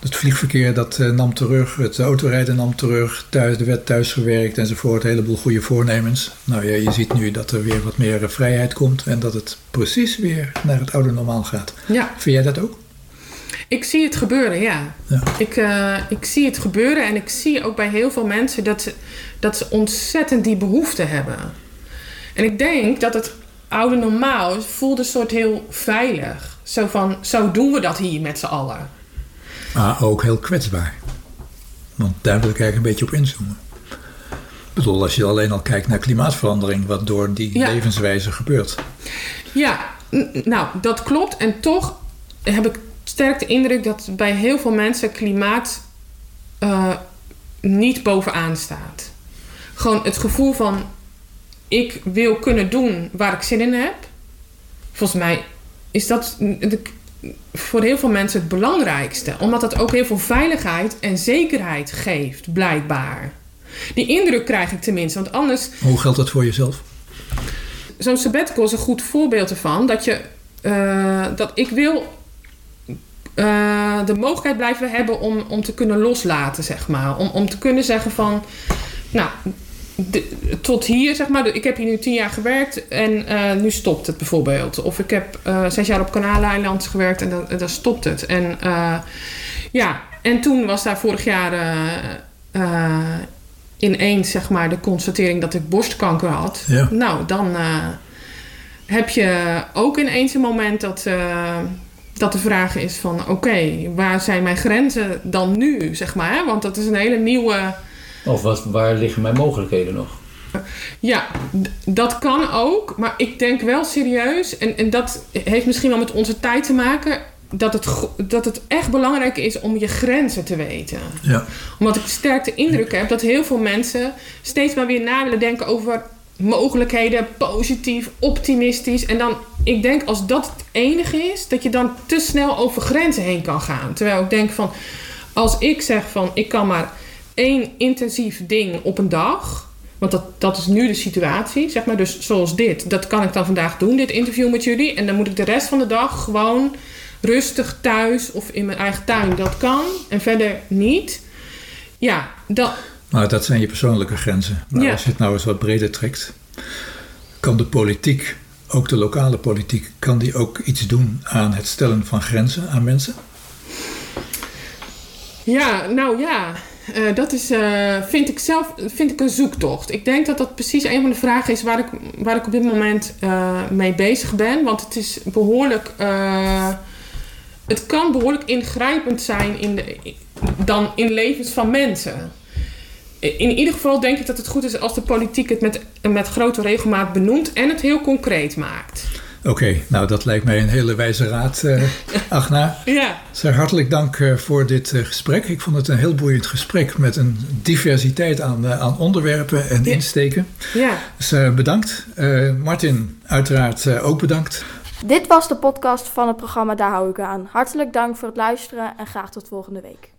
het vliegverkeer dat nam terug, het autorijden nam terug, thuis, de wet thuisgewerkt enzovoort, een heleboel goede voornemens. Nou ja, je ziet nu dat er weer wat meer vrijheid komt en dat het precies weer naar het oude normaal gaat. ja. Vind jij dat ook? Ik zie het gebeuren, ja. Ja. Ik, ik zie het gebeuren en ik zie ook bij heel veel mensen dat ze, dat ze ontzettend die behoefte hebben. En ik denk dat het oude normaal voelt een soort heel veilig. Zo van, zo doen we dat hier met z'n allen. Maar ook heel kwetsbaar. Want daar wil ik eigenlijk een beetje op inzoomen. Ik bedoel, als je alleen al kijkt naar klimaatverandering, wat door die Ja. levenswijze gebeurt. Ja, nou, dat klopt. En toch heb ik sterk de indruk dat bij heel veel mensen klimaat eh, niet bovenaan staat. Gewoon het gevoel van ik wil kunnen doen waar ik zin in heb. Volgens mij is dat de- voor heel veel mensen het belangrijkste. Omdat dat ook heel veel veiligheid en zekerheid geeft, blijkbaar. Die indruk krijg ik tenminste. Want anders Hoe geldt dat voor jezelf? zo'n sabbatical is een goed voorbeeld ervan. Dat je, eh, dat ik wil eh, de mogelijkheid blijven hebben om, om te kunnen loslaten, zeg maar. Om, om te kunnen zeggen van, nou, de- tot hier, zeg maar. Ik heb hier nu tien jaar gewerkt en eh, nu stopt het bijvoorbeeld. Of ik heb eh, zes jaar op Kanaaleiland gewerkt en dan, dan stopt het. En eh, ja, en toen was daar vorig jaar ineens, zeg maar, de constatering dat ik borstkanker had. Ja. Nou, dan heb je ook ineens een moment dat, dat de vraag is van... oké, waar zijn mijn grenzen dan nu, zeg maar? Hè? Want dat is een hele nieuwe... Of wat, waar liggen mijn mogelijkheden nog? Ja, dat kan ook. Maar ik denk wel serieus... en, en dat heeft misschien wel met onze tijd te maken... Dat het, dat het echt belangrijk is om je grenzen te weten. Ja. Omdat ik sterk de indruk heb dat heel veel mensen steeds maar weer na willen denken over mogelijkheden, positief, optimistisch. En dan, ik denk als dat het enige is, dat je dan te snel over grenzen heen kan gaan. Terwijl ik denk van, als ik zeg van, ik kan maar één intensief ding op een dag. Want dat, dat is nu de situatie, zeg maar. Dus zoals dit, dat kan ik dan vandaag doen, dit interview met jullie. En dan moet ik de rest van de dag gewoon rustig thuis of in mijn eigen tuin. Dat kan. En verder niet. Ja, dat, Maar dat zijn je persoonlijke grenzen. Maar Ja. als je het nou eens wat breder trekt, kan de politiek, ook de lokale politiek, kan die ook iets doen aan het stellen van grenzen aan mensen? Ja, nou ja. Eh, dat is, eh, vind ik zelf vind ik een zoektocht. Ik denk dat dat precies een van de vragen is waar ik, waar ik op dit moment eh, mee bezig ben. Want het is behoorlijk. eh, het kan behoorlijk ingrijpend zijn in de, dan in levens van mensen. In ieder geval denk ik dat het goed is als de politiek het met, met grote regelmaat benoemt en het heel concreet maakt. Oké, nou dat lijkt mij een hele wijze raad, eh Agna. Ja, Zeg hartelijk dank eh, voor dit eh, gesprek. Ik vond het een heel boeiend gesprek met een diversiteit aan, aan onderwerpen en Ja. insteken. ja. Dus bedankt. Eh, Martin, uiteraard eh, ook bedankt. Dit was de podcast van het programma Daar hou ik aan. Hartelijk dank voor het luisteren en graag tot volgende week.